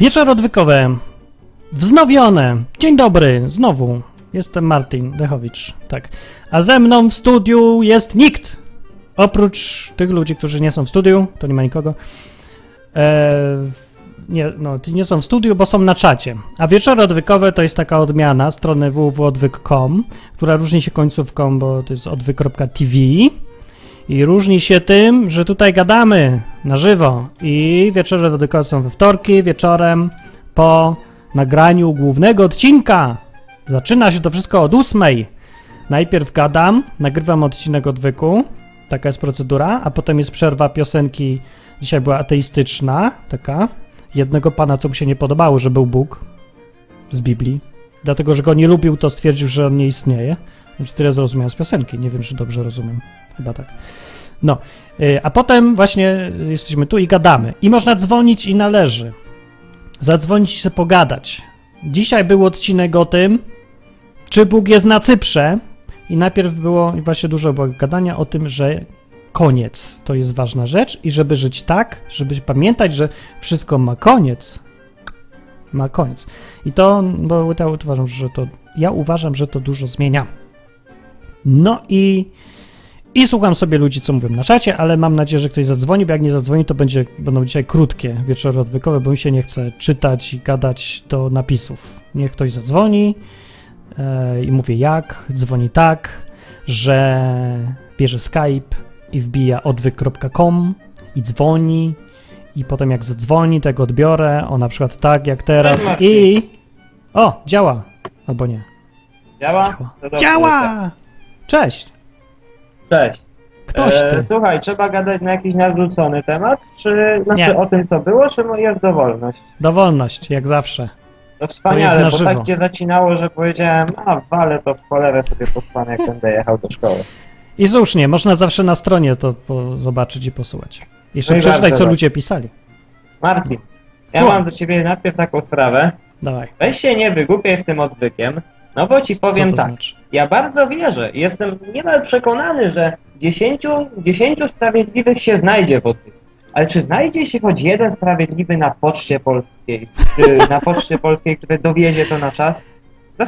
Wieczór odwykowe. Wznowione. Dzień dobry, znowu. Jestem Martin Dechowicz, tak. A ze mną w studiu jest nikt. Oprócz tych ludzi, którzy nie są w studiu, to nie ma nikogo. E, nie, no, nie są w studiu, bo są na czacie. A wieczory odwykowe to jest taka odmiana strony www.odwyk.com, która różni się końcówką, bo to jest odwyk.tv. I różni się tym, że tutaj gadamy na żywo i wieczory odwykowe są we wtorki wieczorem po nagraniu głównego odcinka. Zaczyna się to wszystko od ósmej. Najpierw gadam, nagrywam odcinek odwyku, taka jest procedura, a potem jest przerwa piosenki, dzisiaj była ateistyczna, taka, jednego pana, co mu się nie podobało, że był Bóg z Biblii. Dlatego, że go nie lubił, to stwierdził, że on nie istnieje. Znaczy, tyle zrozumiałem z piosenki, nie wiem, czy dobrze rozumiem. Chyba tak. No, y, a potem właśnie jesteśmy tu i gadamy. I można dzwonić i należy. Zadzwonić i sobie pogadać. Dzisiaj był odcinek o tym, czy Bóg jest na Cyprze. I najpierw było właśnie dużo było gadania o tym, że koniec to jest ważna rzecz i żeby żyć tak, żeby pamiętać, że wszystko ma koniec. Ma koniec. I to, bo ja uważam, że to, ja uważam, że to dużo zmienia. No i, i słucham sobie ludzi, co mówią na czacie, ale mam nadzieję, że ktoś zadzwoni, bo jak nie zadzwoni, to będzie, będą dzisiaj krótkie wieczory odwykowe, bo mi się nie chce czytać i gadać do napisów. Niech ktoś zadzwoni e, i mówię jak, dzwoni tak, że bierze Skype i wbija odwyk.com i dzwoni i potem jak zadzwoni, to ja go odbiorę, o na przykład tak jak teraz i... O, działa! Albo nie. Działa? Działa! Działa! Cześć! Cześć. Ktoś E, ty. słuchaj, trzeba gadać na jakiś nazwrócony temat, czy znaczy Nie. o tym, co było, czy jest dowolność? Dowolność, jak zawsze. To wspaniale, na bo żywo. tak cię zacinało, że powiedziałem, a wale to w cholerę sobie posłanę, jak będę jechał do szkoły. I słusznie, można zawsze na stronie to po, zobaczyć i posłuchać. Jeszcze No i bardzo co ludzie pisali. Martin, ja Słucham. mam do ciebie najpierw taką sprawę. Dawaj. Weź się nie wygłupiaj z tym odwykiem, no bo ci powiem co to tak. znaczy? Ja bardzo wierzę, jestem niemal przekonany, że 10, 10 sprawiedliwych się znajdzie w odwyku. Ale czy znajdzie się choć jeden sprawiedliwy na Poczcie Polskiej, czy na Poczcie Polskiej, który dowiezie to na czas?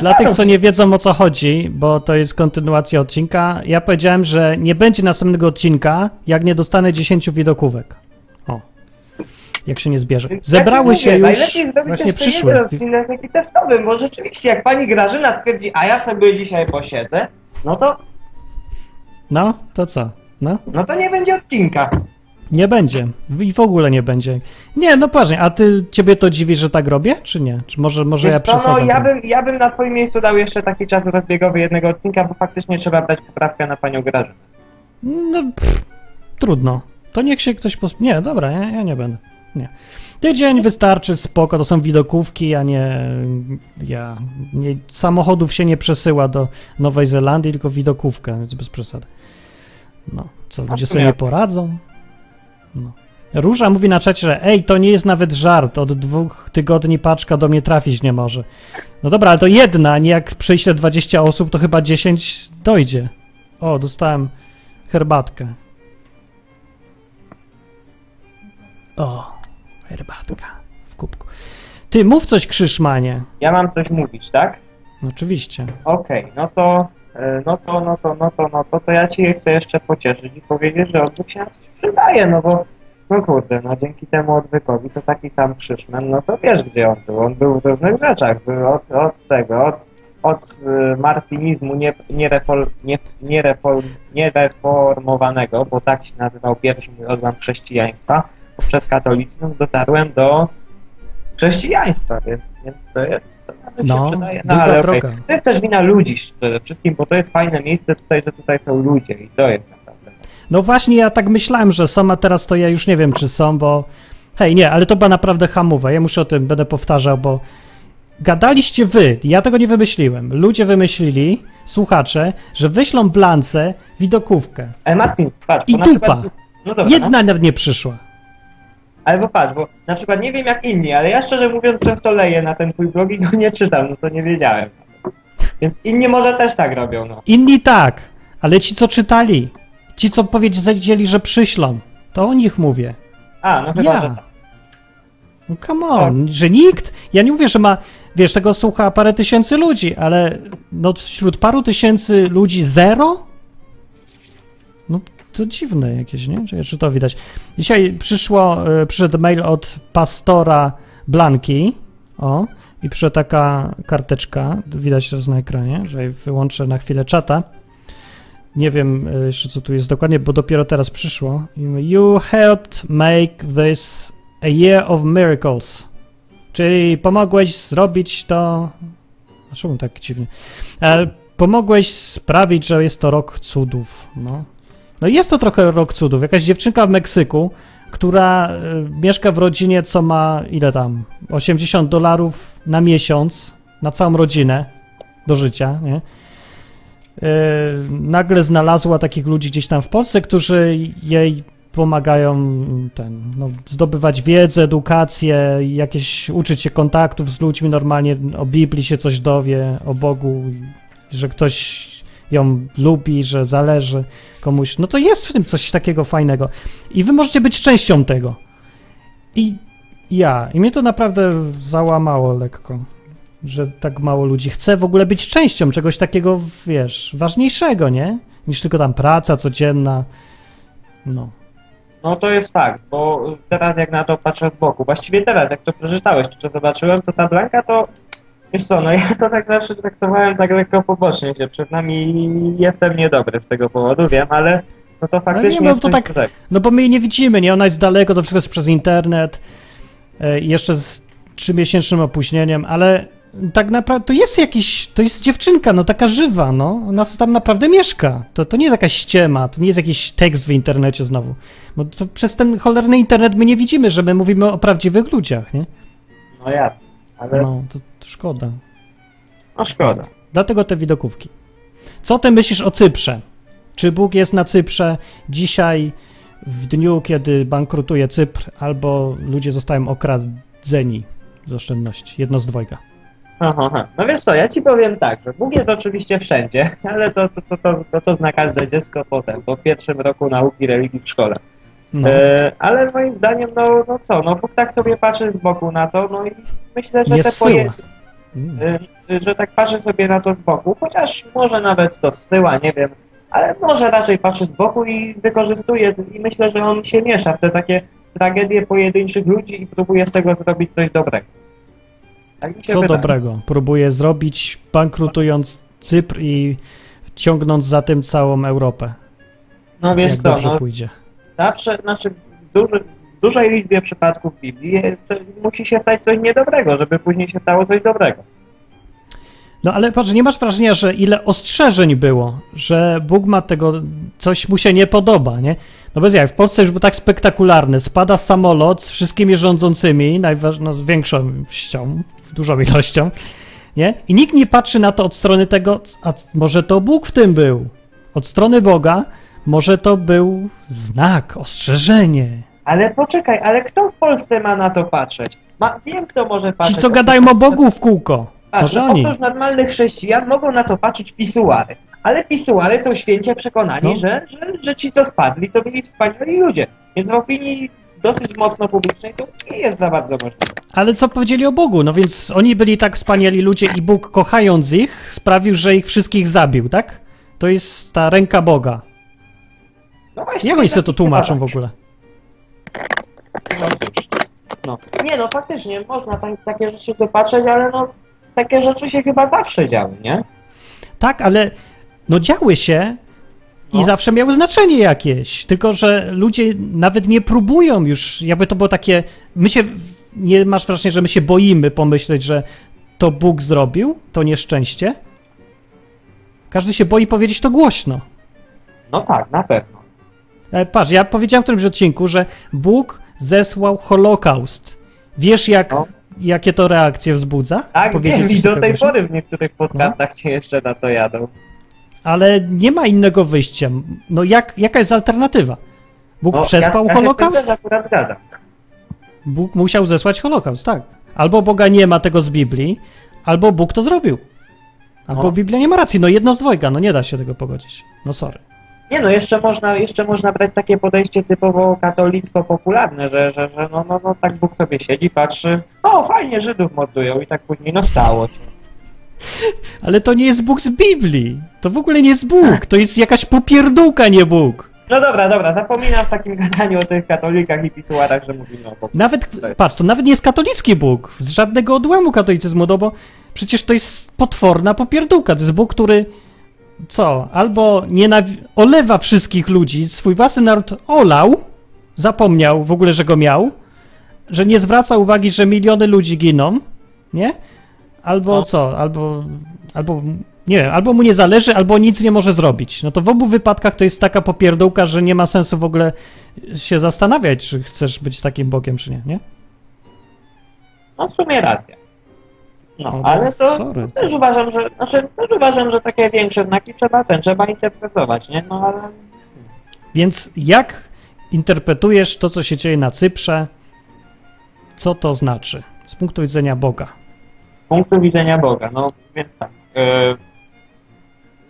Dla tych, co nie wiedzą o co chodzi, bo to jest kontynuacja odcinka, ja powiedziałem, że nie będzie następnego odcinka, jak nie dostanę 10 widokówek. O. Jak się nie zbierze. Zebrały ci się mówię, już, Najlepiej zrobić właśnie jeszcze przyszły. jeden odcinek taki testowy, bo rzeczywiście jak pani Grażyna stwierdzi, a ja sobie dzisiaj posiedzę, no to, No, to co? No? no to nie będzie odcinka. Nie będzie. I w ogóle nie będzie. Nie, no poważnie, a ty, ciebie to dziwi, że tak robię, czy nie? Czy może, może Wiesz ja co, no przesadzam? ja bym, ja bym na twoim miejscu dał jeszcze taki czas rozbiegowy jednego odcinka, bo faktycznie trzeba brać poprawkę na panią Grażynę. No, pff, trudno. To niech się ktoś pos... Nie, dobra, ja, ja nie będę. Nie. Tydzień wystarczy, spoko, to są widokówki, a nie... Ja... Nie, samochodów się nie przesyła do Nowej Zelandii, tylko widokówkę, więc bez przesady. No, co, ludzie sobie nie poradzą? No. Róża mówi na czacie, że ej, to nie jest nawet żart, od dwóch tygodni paczka do mnie trafić nie może. No dobra, ale to jedna, nie jak przyjdzie 20 osób, to chyba 10 dojdzie. O, dostałem herbatkę. O, herbatka w kubku. Ty, mów coś, Krzyszmanie. Ja mam coś mówić, tak? No, oczywiście. Okej, no to, e, no to, no to, no to, no to, to ja ci chcę jeszcze pocieszyć i powiedzieć, że odwyk się przydaje, no bo, no kurde, no dzięki temu odwykowi to taki sam Krzyszman, no to wiesz gdzie on był, on był w różnych rzeczach, był od, od tego, od, od e, martinizmu nie, nie, repol, nie, niereformowanego, bo tak się nazywał pierwszy mój odłam chrześcijaństwa, poprzez katolicyzm dotarłem do chrześcijaństwa, więc, więc to jest, to No, się przydaje, długa ale droga. To jest też wina ludzi przede wszystkim, bo to jest fajne miejsce tutaj, że tutaj są ludzie i to jest naprawdę. No właśnie, ja tak myślałem, że są, a teraz to ja już nie wiem, czy są, bo... Hej, nie, ale to była naprawdę hamowe. Ja muszę o tym, będę powtarzał, bo gadaliście wy, ja tego nie wymyśliłem. Ludzie wymyślili, słuchacze, że wyślą blance widokówkę. Ale Martin, patrz, I dupa. przykład, no dobra, no, Jedna nawet nie przyszła. Ale bo patrz, bo na przykład nie wiem jak inni, ale ja szczerze mówiąc często leję na ten twój blog i go nie czytam, no to nie wiedziałem. Więc inni może też tak robią, no. Inni tak, ale ci, co czytali, ci, co powiedzieli, że przyślą, to o nich mówię. A, no chyba, Ja. że tak. No come on, że nikt, ja nie mówię, że ma, wiesz, tego słucha parę tysięcy ludzi, ale no wśród paru tysięcy ludzi zero? No to dziwne jakieś, nie? Czy, czy to widać? Dzisiaj przyszło, e, przyszedł mail od pastora Blanki, o, i przyszła taka karteczka, widać teraz na ekranie, że wyłączę na chwilę czata. Nie wiem e, jeszcze, co tu jest dokładnie, bo dopiero teraz przyszło. You helped make this a year of miracles. Czyli pomogłeś zrobić to. A czemu tak dziwnie? E, pomogłeś sprawić, że jest to rok cudów. No. No jest to trochę rok cudów. Jakaś dziewczynka w Meksyku, która e, mieszka w rodzinie, co ma ile tam? 80 dolarów na miesiąc na całą rodzinę do życia, nie? E, nagle znalazła takich ludzi gdzieś tam w Polsce, którzy jej pomagają ten, no, zdobywać wiedzę, edukację, jakieś uczyć się kontaktów z ludźmi normalnie, o Biblii się coś dowie, o Bogu, że ktoś ją lubi, że zależy komuś. No to jest w tym coś takiego fajnego. I wy możecie być częścią tego. I ja. I mnie to naprawdę załamało lekko, że tak mało ludzi chce w ogóle być częścią czegoś takiego, wiesz, ważniejszego, nie? Niż tylko tam praca codzienna. No. No to jest fakt, bo teraz jak na to patrzę z boku, właściwie teraz jak to przeczytałeś, to co zobaczyłem, to ta Blanka to, wiesz co, no ja to tak zawsze traktowałem tak lekko pobocznie, że przed nami jestem niedobry z tego powodu, wiem, ale no to faktycznie... nie, no to tak- dobrego. No bo my jej nie widzimy, nie? Ona jest daleko, to wszystko jest przez internet, e, jeszcze z trzymiesięcznym opóźnieniem, ale tak naprawdę to jest jakiś, to jest dziewczynka, no taka żywa, no. Ona tam naprawdę mieszka. To, to nie jest jakaś ściema, to nie jest jakiś tekst w internecie znowu. Bo przez ten cholerny internet my nie widzimy, że my mówimy o prawdziwych ludziach, nie? No jasne, ale no, No, to, to szkoda. szkoda. Dlatego te widokówki. Co ty myślisz o Cyprze? Czy Bóg jest na Cyprze dzisiaj, w dniu, kiedy bankrutuje Cypr, albo ludzie zostają okradzeni z oszczędności? Jedno z dwojga. Aha. No wiesz co, ja ci powiem tak, że Bóg jest oczywiście wszędzie, ale to, to, to, to, to, to zna każde dziecko potem, po pierwszym roku nauki religii w szkole. No. E, ale moim zdaniem, no, no co, no Bóg tak sobie patrzy z boku na to, no i myślę, że Nie te pojęcia, Mm. y, że tak patrzy sobie na to z boku, chociaż może nawet to zsyła, nie wiem, ale może raczej patrzy z boku i wykorzystuje i myślę, że on się miesza w te takie tragedie pojedynczych ludzi i próbuje z tego zrobić coś dobrego. Tak Co wydaje. dobrego próbuje zrobić, bankrutując Cypr i ciągnąc za tym całą Europę. No wiesz jak co, dobrze no pójdzie. Zawsze, znaczy w, duży, w dużej liczbie przypadków w Biblii musi się stać coś niedobrego, żeby później się stało coś dobrego. No ale patrz, nie masz wrażenia, że ile ostrzeżeń było, że Bóg ma tego, coś mu się nie podoba, nie? No bez jak, w Polsce już był tak spektakularny, spada samolot z wszystkimi rządzącymi, najważ, no, z większością, dużą ilością, nie? I nikt nie patrzy na to od strony tego, a może to Bóg w tym był? Od strony Boga może to był znak, ostrzeżenie. Ale poczekaj, ale kto w Polsce ma na to patrzeć? Ma, wiem, kto może Ci, patrzeć. co gadają o Bogu w kółko. Patrz, Może oni. Oprócz normalnych chrześcijan mogą na to patrzeć pisuary. Ale pisuary są święcie przekonani, No. że, że, że ci, co spadli, to byli wspaniali ludzie. Więc w opinii dosyć mocno publicznej to nie jest za bardzo możliwe. Ale co powiedzieli o Bogu? No więc oni byli tak wspaniali ludzie i Bóg, kochając ich, sprawił, że ich wszystkich zabił, tak? To jest ta ręka Boga. No właśnie, Jak oni sobie to tłumaczą w ogóle? No cóż. No. Nie no, faktycznie, można tak, takie rzeczy dopatrzeć, ale no, takie rzeczy się chyba zawsze działy, nie? Tak, ale no działy się i No. zawsze miały znaczenie jakieś. Tylko, że ludzie nawet nie próbują już, jakby to było takie. My się. Nie masz wrażenia, że my się boimy pomyśleć, że to Bóg zrobił, to nieszczęście? Każdy się boi powiedzieć to głośno. No tak, na pewno. E, Patrz, ja powiedziałem w którymś odcinku, że Bóg zesłał Holokaust. Wiesz, jak, No. jakie to reakcje wzbudza? Tak, wiem, i do tej pory w niektórych podcastach cię jeszcze na to jadą. Ale nie ma innego wyjścia. No jak, jaka jest alternatywa? Bóg No, przespał ja, ja Holokaust? Ja. Bóg musiał zesłać Holokaust, tak. Albo Boga nie ma tego z Biblii, albo Bóg to zrobił. Albo No. Biblia nie ma racji. No jedno z dwojga, no nie da się tego pogodzić. No sorry. Nie no, jeszcze można, jeszcze można brać takie podejście typowo katolicko-popularne, że, że, że no, no, no tak Bóg sobie siedzi, patrzy, o fajnie, Żydów mordują i tak później, no stało się. Ale to nie jest Bóg z Biblii. To w ogóle nie jest Bóg. To jest jakaś popierdółka, nie Bóg. No dobra, dobra, zapominam w takim gadaniu o tych katolikach i pisuarach, że mówimy o Bogu. Nawet, patrz, to nawet nie jest katolicki Bóg. Z żadnego odłamu katolicyzmu, no bo przecież to jest potworna popierdółka. To jest Bóg, który co? Albo nienawi- olewa wszystkich ludzi, swój własny naród olał, zapomniał w ogóle, że go miał, że nie zwraca uwagi, że miliony ludzi giną, nie? Albo No. co? Albo, albo, nie wiem, albo mu nie zależy, albo nic nie może zrobić. No to w obu wypadkach to jest taka popierdółka, że nie ma sensu w ogóle się zastanawiać, czy chcesz być takim Bogiem, czy nie, nie? No w sumie racja. No, No, ale to sorry. też uważam, że, znaczy też uważam, że takie większe znaki trzeba ten, trzeba interpretować, nie? No ale Więc jak interpretujesz to, co się dzieje na Cyprze? Co to znaczy z punktu widzenia Boga? z punktu widzenia Boga, no więc tak. e,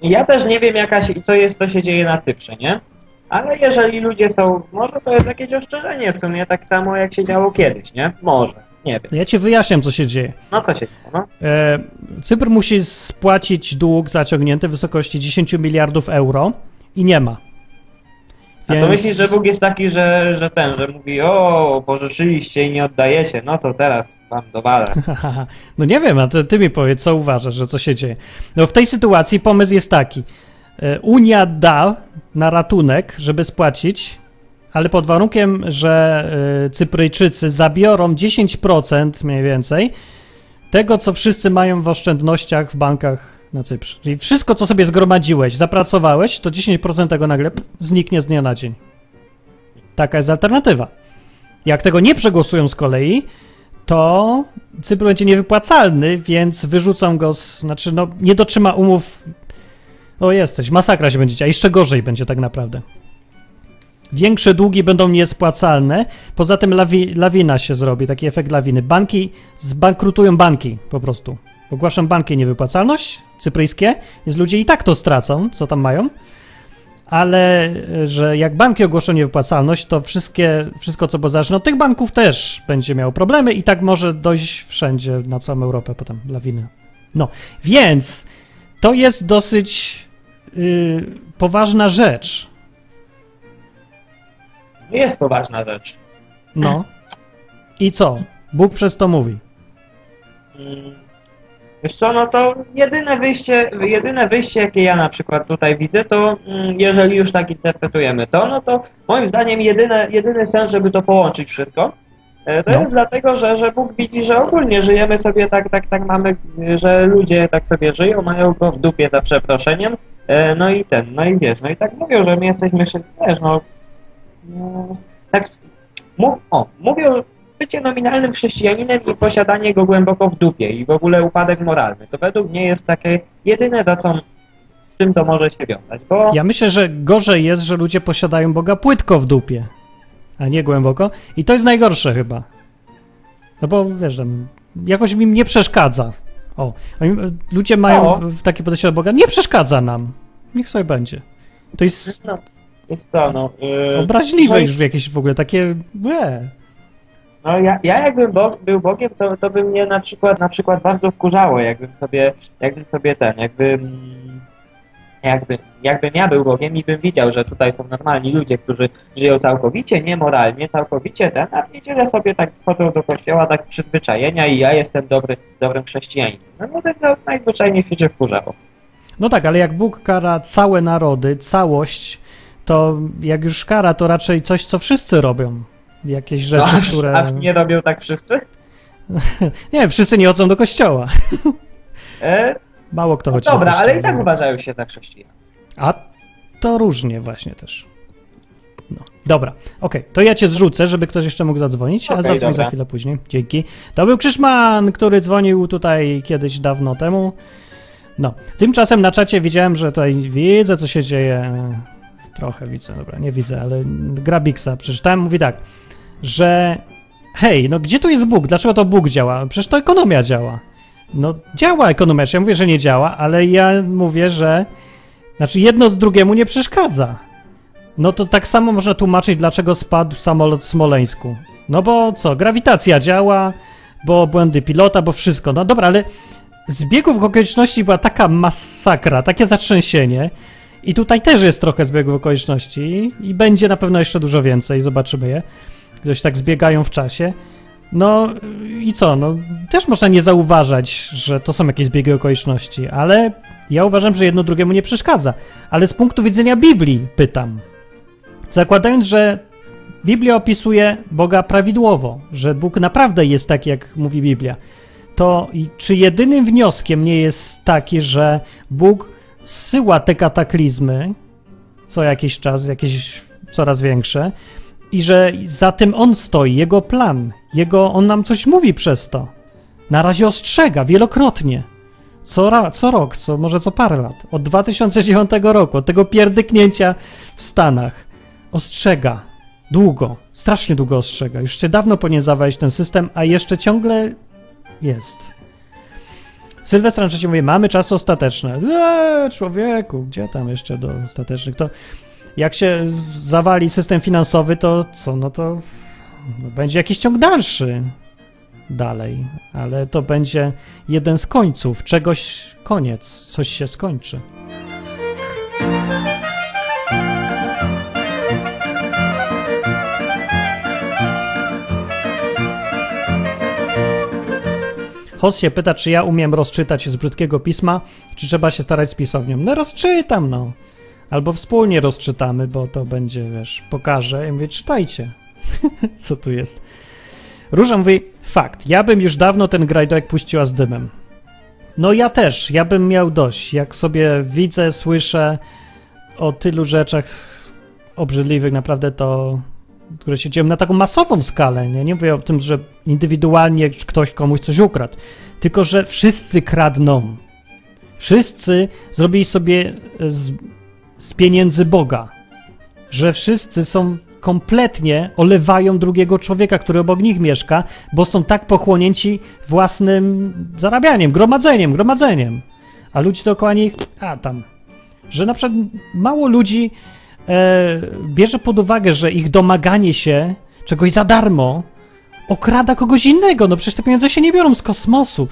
ja też nie wiem jaka się, co jest, co się dzieje na Cyprze, nie? Ale jeżeli ludzie są, może to jest jakieś ostrzeżenie w sumie, tak samo jak się działo kiedyś, nie? Może, nie wiem. Ja ci wyjaśniam, co się dzieje. No co się dzieje, no? E, Cypr musi spłacić dług zaciągnięty w wysokości 10 miliardów euro i nie ma. A to myślisz, że Bóg jest taki, że, że ten, że mówi, o, pożyczyliście i nie oddajecie, no to teraz wam dowalę. No nie wiem, a ty, ty mi powiedz, co uważasz, że co się dzieje. No w tej sytuacji pomysł jest taki. E, Unia da na ratunek, żeby spłacić, ale pod warunkiem, że e, Cypryjczycy zabiorą 10% mniej więcej tego, co wszyscy mają w oszczędnościach w bankach na Cyprze. Czyli wszystko, co sobie zgromadziłeś, zapracowałeś, to 10% tego nagle zniknie z dnia na dzień. Taka jest alternatywa. Jak tego nie przegłosują z kolei, to Cypr będzie niewypłacalny, więc wyrzucą go, z, znaczy no nie dotrzyma umów. O jesteś, masakra się będzie działa, jeszcze gorzej będzie tak naprawdę. Większe długi będą niespłacalne, poza tym lawi, lawina się zrobi, taki efekt lawiny. Banki, zbankrutują banki po prostu. Ogłaszam banki niewypłacalność cypryjskie, więc ludzie i tak to stracą, co tam mają. Ale że jak banki ogłoszą niewypłacalność, to wszystkie, wszystko co zależne od tych banków też będzie miało problemy i tak może dojść wszędzie, na całą Europę potem lawiny. No, więc to jest dosyć yy, poważna rzecz. Jest to ważna rzecz. No. I co? Bóg przez to mówi. Mm, Wiesz co, no to jedyne wyjście, jedyne wyjście, jakie ja na przykład tutaj widzę, to mm, jeżeli już tak interpretujemy to, no to moim zdaniem jedyne, jedyny sens, żeby to połączyć wszystko, e, to No. jest dlatego, że, że Bóg widzi, że ogólnie żyjemy sobie tak, tak, tak mamy, że ludzie tak sobie żyją, mają go w dupie za przeproszeniem, e, no i ten, no i wiesz, no i tak mówią, że my jesteśmy, wiesz, no tak, mów, o, mówią, bycie nominalnym chrześcijaninem i posiadanie go głęboko w dupie i w ogóle upadek moralny. To według mnie jest takie jedyne, za co z czym to może się wiązać, bo Ja myślę, że gorzej jest, że ludzie posiadają Boga płytko w dupie, a nie głęboko. I to jest najgorsze chyba. No bo wiesz, tam, jakoś im nie przeszkadza. O, ludzie mają O. takie podejście do Boga. Nie przeszkadza nam. Niech sobie będzie. To jest no, to, no, yy, obraźliwe no, już w jakieś w ogóle takie. Łe. No ja, ja jakbym Bog, był Bogiem, to, to by mnie na przykład na przykład bardzo wkurzało, jakbym sobie, jakbym sobie ten, jakbym jakby, jakbym ja był Bogiem i bym widział, że tutaj są normalni ludzie, którzy żyją całkowicie niemoralnie, całkowicie ten, a w niedzielę sobie tak chodzą do kościoła tak przyzwyczajenia i ja jestem dobry, dobrym chrześcijaninem. No nie bym no, najzwyczajniej świecie wkurzało. No tak, ale jak Bóg kara całe narody, całość, to jak już kara, to raczej coś, co wszyscy robią. Jakieś rzeczy, aż, które. aż nie robią tak wszyscy? Nie, wszyscy nie chodzą do kościoła. E, Mało kto no chodzi do dobra, kościoła. ale i tak uważają się za chrześcijan. A to różnie właśnie też. No. Dobra, okej, to ja cię zrzucę, żeby ktoś jeszcze mógł zadzwonić, a Okej, zadzwoń za chwilę później. Dzięki. To był Krzyszman, który dzwonił tutaj kiedyś dawno temu. No, tymczasem na czacie widziałem, że tutaj widzę, co się dzieje. Trochę widzę, dobra, nie widzę, ale Grabiksa przeczytałem, mówi tak, że hej, no gdzie tu jest Bóg? Dlaczego to Bóg działa? Przecież to ekonomia działa. No działa ekonomia, ja mówię, że nie działa, ale ja mówię, że znaczy jedno drugiemu nie przeszkadza. No to tak samo można tłumaczyć, dlaczego spadł samolot w Smoleńsku. No bo co, grawitacja działa, bo błędy pilota, bo wszystko. No dobra, ale z biegów okoliczności była taka masakra, takie zatrzęsienie. I tutaj też jest trochę zbiegów okoliczności i będzie na pewno jeszcze dużo więcej, zobaczymy je. Ktoś tak zbiegają w czasie. No i co? No też można nie zauważać, że to są jakieś zbiegi okoliczności, ale ja uważam, że jedno drugiemu nie przeszkadza. Ale z punktu widzenia Biblii pytam. Zakładając, że Biblia opisuje Boga prawidłowo, że Bóg naprawdę jest taki, jak mówi Biblia, to czy jedynym wnioskiem nie jest taki, że Bóg zsyła te kataklizmy co jakiś czas, jakieś coraz większe, i że za tym on stoi, jego plan, jego, on nam coś mówi przez to. Na razie ostrzega wielokrotnie. Co, ra, co rok, co może co parę lat. Od 2009 roku, od tego pierdyknięcia w Stanach. Ostrzega. Długo, strasznie długo ostrzega. Już się dawno powinien zawalić ten system, a jeszcze ciągle jest. Sylwestra na mówi, mamy czasy ostateczne. Eee, człowieku, gdzie tam jeszcze do ostatecznych? To jak się zawali system finansowy, to co? No to no będzie jakiś ciąg dalszy dalej, ale to będzie jeden z końców, czegoś koniec, coś się skończy. Hoss się pyta, czy ja umiem rozczytać z brzydkiego pisma, czy trzeba się starać z pisownią. No rozczytam, no. Albo wspólnie rozczytamy, bo to będzie, wiesz, pokażę i mówię, czytajcie. Co tu jest? Róża mówi, fakt, ja bym już dawno ten grajdołek puściła z dymem. No ja też, ja bym miał dość. Jak sobie widzę, słyszę o tylu rzeczach obrzydliwych, naprawdę to, które się dzieją na taką masową skalę, nie? Nie mówię o tym, że indywidualnie ktoś komuś coś ukradł, tylko że wszyscy kradną. Wszyscy zrobili sobie z, z pieniędzy Boga. Że wszyscy są kompletnie olewają drugiego człowieka, który obok nich mieszka, bo są tak pochłonięci własnym zarabianiem, gromadzeniem, gromadzeniem. A ludzie dookoła nich, a tam. Że na przykład mało ludzi e, bierze pod uwagę, że ich domaganie się czegoś za darmo okrada kogoś innego. No przecież te pieniądze się nie biorą z kosmosu.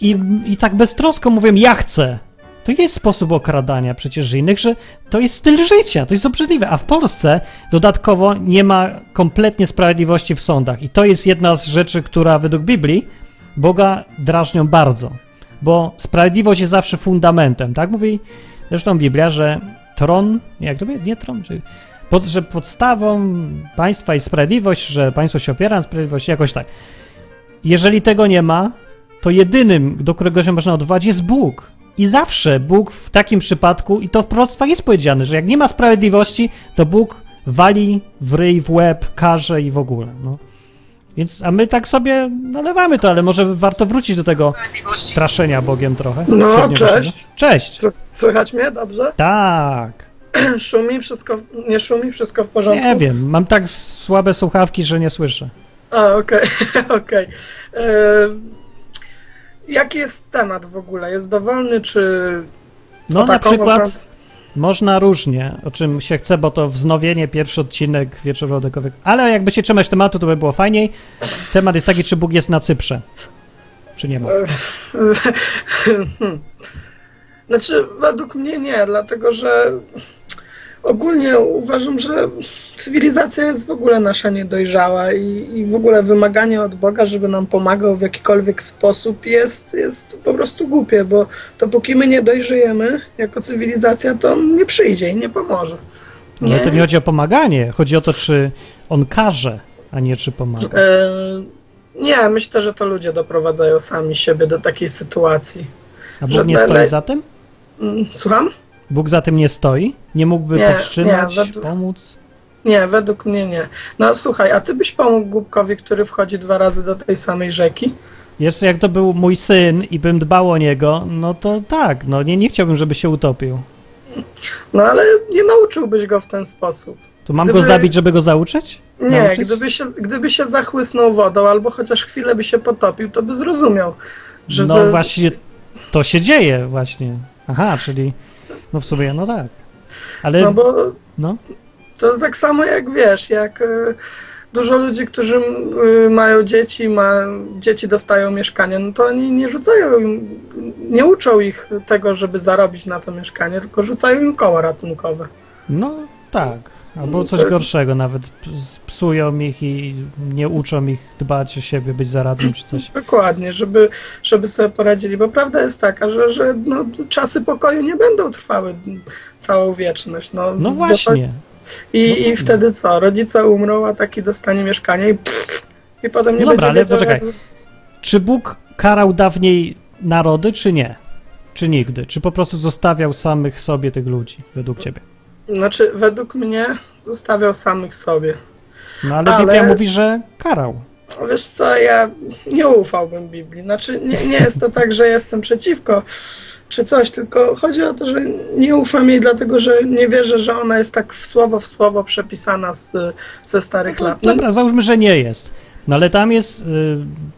I, i tak beztrosko mówię, ja chcę. To jest sposób okradania przecież innych, że to jest styl życia, to jest obrzydliwe. A w Polsce dodatkowo nie ma kompletnie sprawiedliwości w sądach. I to jest jedna z rzeczy, która według Biblii Boga drażnią bardzo. Bo sprawiedliwość jest zawsze fundamentem, tak? Mówi zresztą Biblia, że tron, jak to nie tron, czy, pod, że podstawą państwa jest sprawiedliwość, że państwo się opiera na sprawiedliwości, jakoś tak. Jeżeli tego nie ma, to jedynym, do którego się można odwołać, jest Bóg. I zawsze Bóg w takim przypadku, i to w proroctwach jest powiedziane, że jak nie ma sprawiedliwości, to Bóg wali w ryj, w łeb, karze i w ogóle. No. Więc, a my tak sobie nalewamy to, ale może warto wrócić do tego straszenia Bogiem trochę. No, cześć. Cześć. Sły- Słychać mnie dobrze? Tak. Szumi wszystko, nie szumi wszystko w porządku? Nie wiem, mam tak słabe słuchawki, że nie słyszę. A, okej, okej. E, Jaki jest temat w ogóle? Jest dowolny, czy No na przykład można- można różnie, o czym się chce, bo to wznowienie, pierwszy odcinek wieczoru odekowego. Ale jakby się trzymać tematu, to by było fajniej. Temat jest taki, czy Bóg jest na Cyprze. Czy nie ma? Znaczy, według mnie nie, dlatego że ogólnie uważam, że cywilizacja jest w ogóle nasza niedojrzała i, i w ogóle wymaganie od Boga, żeby nam pomagał w jakikolwiek sposób jest, jest po prostu głupie, bo dopóki my nie dojrzejemy jako cywilizacja, to on nie przyjdzie i nie pomoże. No to nie chodzi o pomaganie, chodzi o to, czy on każe, a nie czy pomaga. E, nie, myślę, że to ludzie doprowadzają sami siebie do takiej sytuacji. A Bóg nie stoi za tym? Mm, Słucham? Bóg za tym nie stoi? Nie mógłby Nie, powstrzymać, nie, według- pomóc? Nie, według mnie nie. No słuchaj, a ty byś pomógł głupkowi, który wchodzi dwa razy do tej samej rzeki? Jeszcze jak to był mój syn i bym dbał o niego, no to tak, no nie, nie chciałbym, żeby się utopił. No ale nie nauczyłbyś go w ten sposób. To mam Gdyby- go zabić, żeby go zauczyć? Nie, Nauczyć? gdyby się, gdyby się zachłysnął wodą albo chociaż chwilę by się potopił, to by zrozumiał, że No za- właśnie, to się dzieje właśnie. Aha, czyli, no w sumie, no tak. Ale, No bo no, To tak samo jak wiesz, jak y, dużo ludzi, którzy y, mają dzieci, ma, dzieci dostają mieszkanie, no to oni nie rzucają, im- nie uczą ich tego, żeby zarobić na to mieszkanie, tylko rzucają im koła ratunkowe. No tak. Albo coś Tak. gorszego, nawet psują ich i nie uczą ich dbać o siebie, być zaradnym czy coś. Dokładnie, żeby, żeby sobie poradzili, bo prawda jest taka, że, że no, czasy pokoju nie będą trwały całą wieczność. No, No właśnie. I, I wtedy co? Rodzice umrą, a taki dostanie mieszkanie i, pff, i potem nie No dobra, będzie ale wiedział, poczekaj. jak- Czy Bóg karał dawniej narody, czy nie? Czy nigdy? Czy po prostu zostawiał samych sobie tych ludzi, według ciebie? Znaczy, według mnie zostawiał samych sobie. No ale, Ale- Biblia mówi, że karał. Wiesz co, ja nie ufałbym Biblii. Znaczy, nie, nie jest to tak, że jestem przeciwko czy coś, tylko chodzi o to, że nie ufam jej, dlatego że nie wierzę, że ona jest tak w słowo w słowo przepisana z, ze starych lat. No, Dobra, załóżmy, że nie jest. No ale tam jest. Y,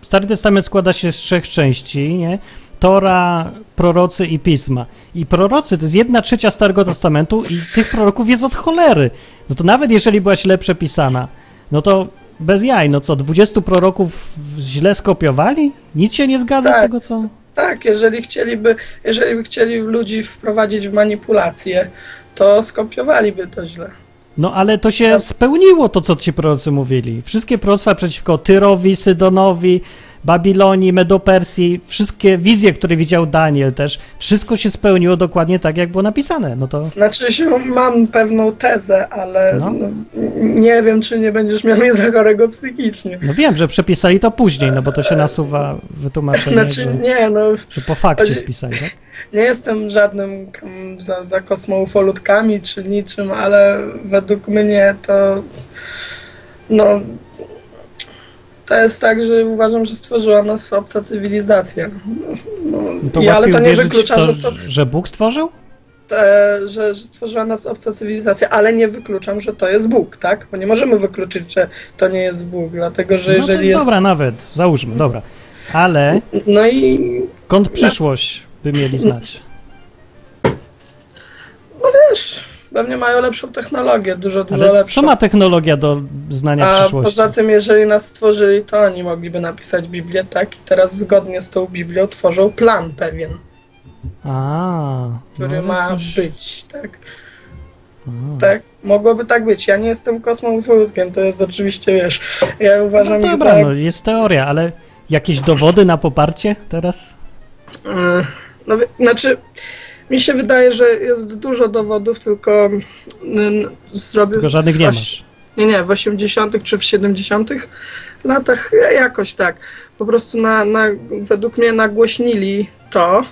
Stary Testament składa się z trzech części, nie? Tora, prorocy i pisma. I prorocy to jest jedna trzecia Starego Testamentu i tych proroków jest od cholery. No to nawet jeżeli była źle przepisana, no to bez jaj, no co, 20 proroków źle skopiowali? Nic się nie zgadza z Tak. tego, co... Tak, jeżeli chcieliby, jeżeli by chcieli ludzi wprowadzić w manipulację, to skopiowaliby to źle. No ale to się Tak. spełniło to, co ci prorocy mówili. Wszystkie proroctwa przeciwko Tyrowi, Sydonowi, Babilonii, Medopersji, wszystkie wizje, które widział Daniel też, wszystko się spełniło dokładnie tak, jak było napisane. No to Znaczy się, mam pewną tezę, ale No. no, nie wiem, czy nie będziesz miał mnie za chorego psychicznie. no wiem, że przepisali to później, no bo to się nasuwa wytłumaczenie, Znaczy, że, nie, no, że po fakcie spisali, tak? nie jestem żadnym kam- za, za kosmoufolutkami czy niczym, ale według mnie to no to jest tak, że uważam, że stworzyła nas obca cywilizacja. No, No to i, ale to nie wyklucza, to, że, że Bóg stworzył? e, że, że stworzyła nas obca cywilizacja, ale nie wykluczam, że to jest Bóg, tak? Bo nie możemy wykluczyć, że to nie jest Bóg, dlatego że No jeżeli jest... dobra, nawet, załóżmy, dobra. Ale No i skąd przyszłość by mieli znać? wiesz, pewnie mają lepszą technologię, dużo, dużo Ale lepszą. co ma technologia do znania A przyszłości? poza tym, jeżeli nas stworzyli, to oni mogliby napisać Biblię, tak? I teraz zgodnie z tą Biblią tworzą plan pewien, A, który no, ma coś- być, tak? A. Tak, mogłoby tak być. Ja nie jestem kosmoufutkiem, to jest oczywiście, wiesz, ja uważam No dobra, no jest teoria, ale jakieś dowody na poparcie teraz? Mm, No, wie- znaczy, mi się wydaje, że jest dużo dowodów, tylko zrobię... Tylko żadnych nie w masz. Nie, nie, w 80. czy w 70. latach ja- jakoś tak. Po prostu na, na, według mnie nagłośnili to,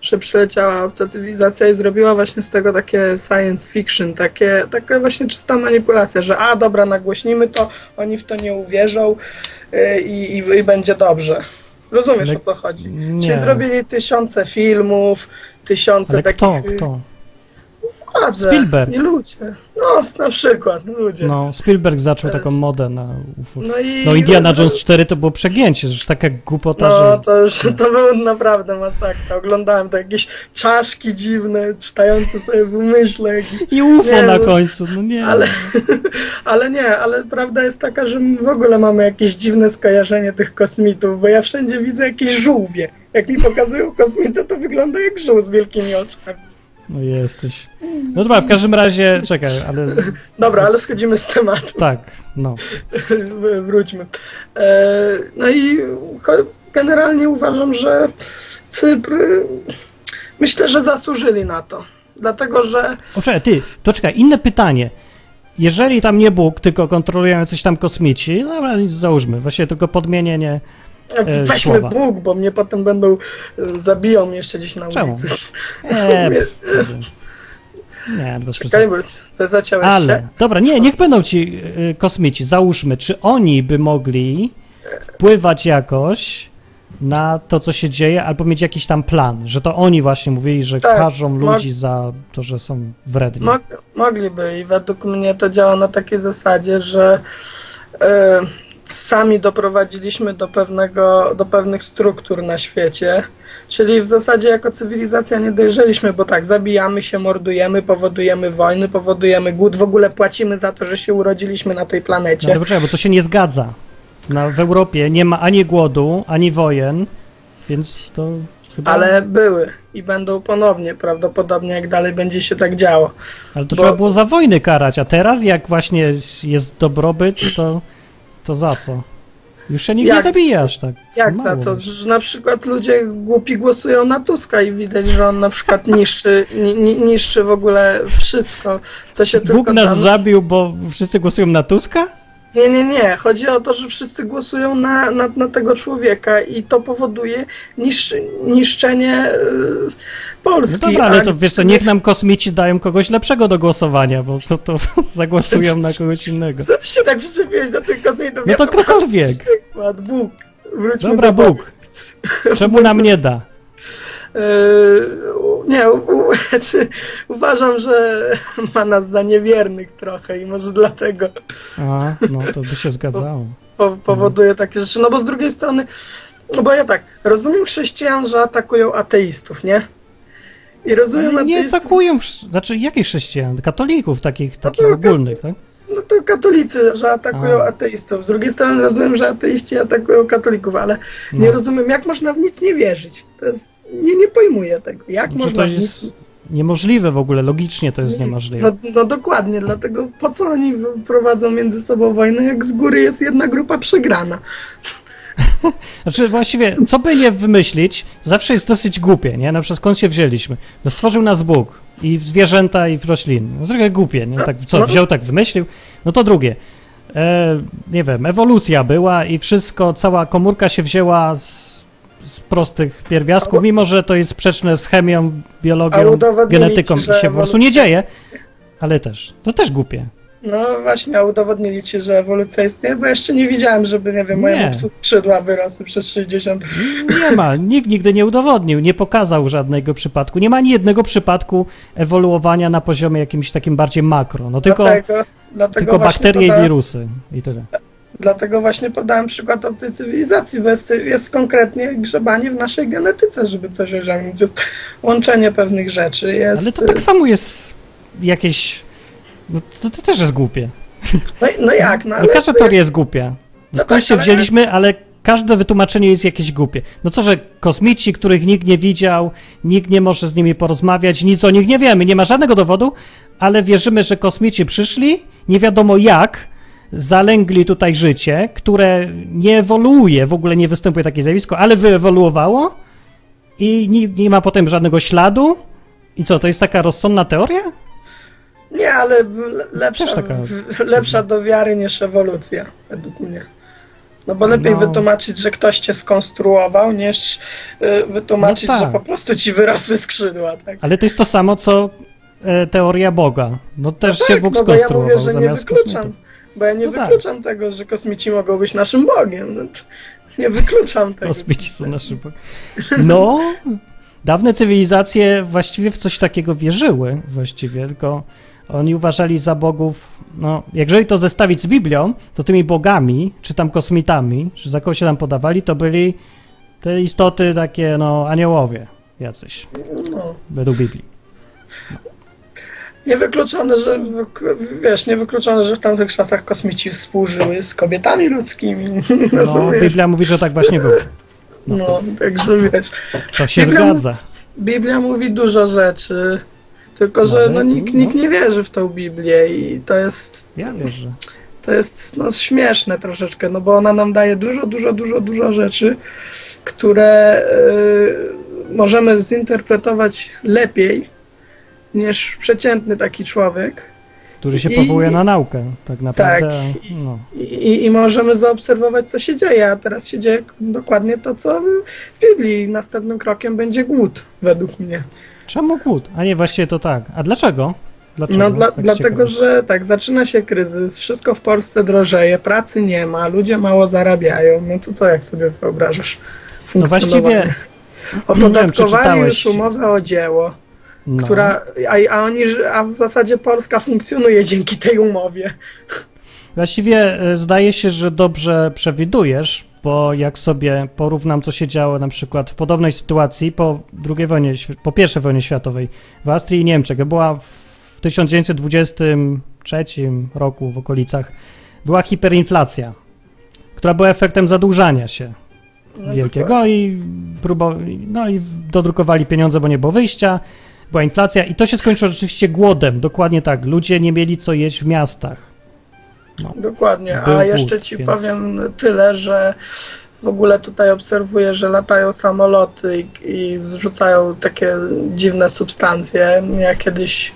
że przyleciała obca cywilizacja i zrobiła właśnie z tego takie science fiction, takie, taka właśnie czysta manipulacja, że a dobra, nagłośnimy to, oni w to nie uwierzą yy, i, i, i będzie dobrze. Rozumiesz Ale- o co chodzi? Nie. Czyli zrobili tysiące filmów, tysiące Ale takich... kto, kto? Władze Spielberg. i ludzie. No, na przykład, ludzie. No, Spielberg zaczął taką modę na UFO. No, i No Indiana Jones 4 to było przegięcie, że taka głupota, No, że... to już to było naprawdę masakra. Oglądałem to jakieś czaszki dziwne, czytające sobie w umyśle. jakieś- I UFO Nie, na no, końcu, no nie. Ale, ale nie, ale prawda jest taka, że my w ogóle mamy jakieś dziwne skojarzenie tych kosmitów, bo ja wszędzie widzę jakieś żółwie. Jak mi pokazują kosmitę, to wygląda jak żółw z wielkimi oczami. No jesteś. No dobra, w każdym razie, czekaj, ale Dobra, ale schodzimy z tematu. tak, no. Wróćmy. E, No i generalnie uważam, że Cypr myślę, że zasłużyli na to. Dlatego, że O, czekaj, ty, to czekaj, inne pytanie. Jeżeli tam nie Bóg, tylko kontrolują coś tam kosmici, no dobra, załóżmy, właśnie tylko podmienienie. E, weźmy słowa. Bóg, bo mnie potem będą e, zabiją jeszcze gdzieś na Czemu? ulicy. Nie, Nie, bez Czekaj, zaciąłeś Ale, się. dobra, nie, niech będą ci y, kosmici, załóżmy, czy oni by mogli wpływać jakoś na to, co się dzieje, albo mieć jakiś tam plan, że to oni właśnie mówili, że Tak, karzą mo- ludzi za to, że są wredni. Mog, mogliby i według mnie to działa na takiej zasadzie, że e, sami doprowadziliśmy do, pewnego, do pewnych struktur na świecie, Czyli w zasadzie jako cywilizacja nie dojrzeliśmy, bo tak, zabijamy się, mordujemy, powodujemy wojny, powodujemy głód, w ogóle płacimy za to, że się urodziliśmy na tej No planecie. to poczekaj, bo to się nie zgadza. Na, w Europie nie ma ani głodu, ani wojen, więc to chyba... Ale były i będą ponownie, prawdopodobnie jak dalej będzie się tak działo. Ale to bo- trzeba było za wojny karać, a teraz jak właśnie jest dobrobyt, to, to za co? Już się nikt nie Jak- zabijasz, tak? Jak Mało za co? Że na przykład ludzie głupi głosują na Tuska i widać, że on na przykład niszczy, ni, ni, niszczy w ogóle wszystko, co się Bóg tylko nas tam... zabił, bo wszyscy głosują na Tuska? Nie, nie, nie. Chodzi o to, że wszyscy głosują na, na, na tego człowieka i to powoduje nisz, niszczenie y, No Polski. dobra, ale to wiesz co, niech nam kosmici dają kogoś lepszego do głosowania, bo to, to zagłosują na kogoś innego. Co ty się tak przyczepiłeś do tych kosmitów? No to podam ktokolwiek. Przykład, Bóg. Wróćmy Dobra, do. Bóg. Czemu nam nie da? Yy, nie, u, u, czy, uważam, że ma nas za niewiernych trochę i może dlatego A, no to by się zgadzało. po, powoduje takie rzeczy. No bo z drugiej strony, no bo ja tak, rozumiem chrześcijan, że atakują ateistów, nie? I rozumiem Ale nie ateistów, atakują, znaczy jakich chrześcijan? Katolików takich, takich to- ogólnych, tak? No to katolicy, że atakują ateistów. Z drugiej strony rozumiem, że ateiści atakują katolików, ale nie No. rozumiem, jak można w nic nie wierzyć. To jest, nie, nie pojmuję tego. Jak Znaczy, można w nic niemożliwe w ogóle, logicznie to jest Nic. niemożliwe. No, no dokładnie, dlatego po co oni prowadzą między sobą wojnę, jak z góry jest jedna grupa przegrana. Znaczy właściwie, co by nie wymyślić, zawsze jest dosyć głupie, nie? Na przykład skąd się wzięliśmy? No stworzył nas Bóg i w zwierzęta i w rośliny. No trochę głupie, nie? Tak, co, No. wziął, tak wymyślił? No to drugie. E, nie wiem, ewolucja była i wszystko, cała komórka się wzięła z, z prostych pierwiastków, mimo że to jest sprzeczne z chemią, biologią, genetyką i się po prostu nie dzieje, ale też, to też głupie. No właśnie, a udowodnili ci, że ewolucja istnieje, bo jeszcze nie widziałem, żeby, nie wiem, mojemu Nie. psu skrzydła wyrosły przez 60. Nie ma, nikt nigdy nie udowodnił, nie pokazał żadnego przypadku. Nie ma ani jednego przypadku ewoluowania na poziomie jakimś takim bardziej makro. No tylko, dlatego, dlatego tylko właśnie bakterie i podałem, wirusy i tyle. Dlatego właśnie podałem przykład obcej cywilizacji, bo jest, jest konkretnie grzebanie w naszej genetyce, żeby coś osiągnąć. Jest łączenie pewnych rzeczy, jest... Ale to tak samo jest jakieś... No to, to też jest głupie. No, no jak, no No ale... każda teoria jest głupia. No Skąd tak, się ale- wzięliśmy, ale każde wytłumaczenie jest jakieś głupie. No co, że kosmici, których nikt nie widział, nikt nie może z nimi porozmawiać, nic o nich nie wiemy, nie ma żadnego dowodu, ale wierzymy, że kosmici przyszli, nie wiadomo jak, zalęgli tutaj życie, które nie ewoluuje, w ogóle nie występuje takie zjawisko, ale wyewoluowało i nie, nie ma potem żadnego śladu. I co, to jest taka rozsądna teoria? Nie, ale le- lepsza, taka- lepsza do wiary niż ewolucja, według mnie. No bo lepiej No. wytłumaczyć, że ktoś cię skonstruował, niż y, wytłumaczyć, No tak. że po prostu ci wyrosły skrzydła, tak? Ale to jest to samo, co e, teoria Boga. No też no się tak, Bóg no bo ja mówię, że nie wykluczam. kosmitów. Bo ja nie No tak. wykluczam tego, że kosmici mogą być naszym Bogiem. No, nie wykluczam tego. Kosmici są na szybko. No, dawne cywilizacje właściwie w coś takiego wierzyły, właściwie, tylko oni uważali za bogów, no, jeżeli to zestawić z Biblią, to tymi bogami, czy tam kosmitami, czy za kogo się tam podawali, to byli te istoty takie, no, aniołowie jacyś, No. według Biblii. Niewykluczone, że wiesz, niewykluczone, że w tamtych czasach kosmici współżyły z kobietami ludzkimi. No, Rozumiesz? Biblia mówi, że tak właśnie było. No, także wiesz. To się Biblia zgadza. Biblia mówi dużo rzeczy, tylko że No, no, nikt, no. nikt nie wierzy w tą Biblię i to jest, Ja wierzę. to jest no, śmieszne troszeczkę, no bo ona nam daje dużo, dużo, dużo, dużo rzeczy, które y, możemy zinterpretować lepiej niż przeciętny taki człowiek. Który się I- powołuje na naukę, tak naprawdę. Tak. No. I, I możemy zaobserwować, co się dzieje, a teraz się dzieje dokładnie to, co w Biblii. Następnym krokiem będzie głód, według mnie. Czemu głód? A nie, właściwie to tak. A dlaczego? Dlaczego? No dla, Tak dlatego, że tak, zaczyna się kryzys, wszystko w Polsce drożeje, pracy nie ma, ludzie mało zarabiają. No to co, jak sobie wyobrażasz No właściwie, funkcjonowanie? nie wiem, Opodatkowali już umowę o dzieło, no, która, a, a, oni, a w zasadzie Polska funkcjonuje dzięki tej umowie. właściwie e, zdaje się, że dobrze przewidujesz, bo jak sobie porównam, co się działo na przykład w podobnej sytuacji po II wojnie, po I wojnie światowej w Austrii i Niemczech, była w 1923 roku w okolicach, była hiperinflacja, która była efektem zadłużania się No, wielkiego i próba, no i dodrukowali pieniądze, bo nie było wyjścia, była inflacja i to się skończyło rzeczywiście głodem, dokładnie tak, ludzie nie mieli co jeść w miastach. Dokładnie, Był a jeszcze ci więc- powiem tyle, że w ogóle tutaj obserwuję, że latają samoloty i, i zrzucają takie dziwne substancje. Ja kiedyś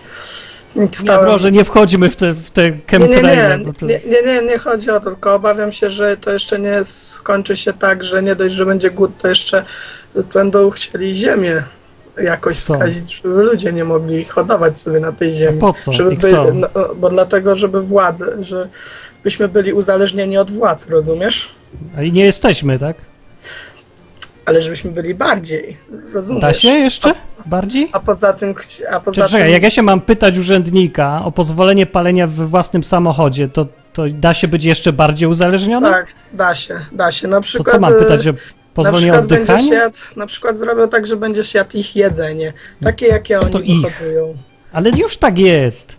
Nie, stałem... może nie wchodźmy w te, w te nie, nie, nie, nie, nie, nie, nie chodzi o to, tylko obawiam się, że to jeszcze nie skończy się tak, że nie dość, że będzie głód, to jeszcze będą chcieli ziemię jakoś Co? skazić, żeby ludzie nie mogli hodować sobie na tej ziemi. po co? Żeby by, no, bo dlatego, żeby władze, że byśmy byli uzależnieni od władz, rozumiesz? A i nie jesteśmy, tak? Ale żebyśmy byli bardziej, rozumiesz? Da się jeszcze bardziej? A poza tym, a poza Czekaj, tym jak ja się mam pytać urzędnika o pozwolenie palenia we własnym samochodzie, to, to da się być jeszcze bardziej uzależniony? tak, da się, da się. Na to przykład, co mam e, pytać o na pozwolenie przykład będziesz jadł, na przykład zrobią tak, że będziesz jadł ich jedzenie, takie jakie To oni ich. wyhodują. Ale już tak jest.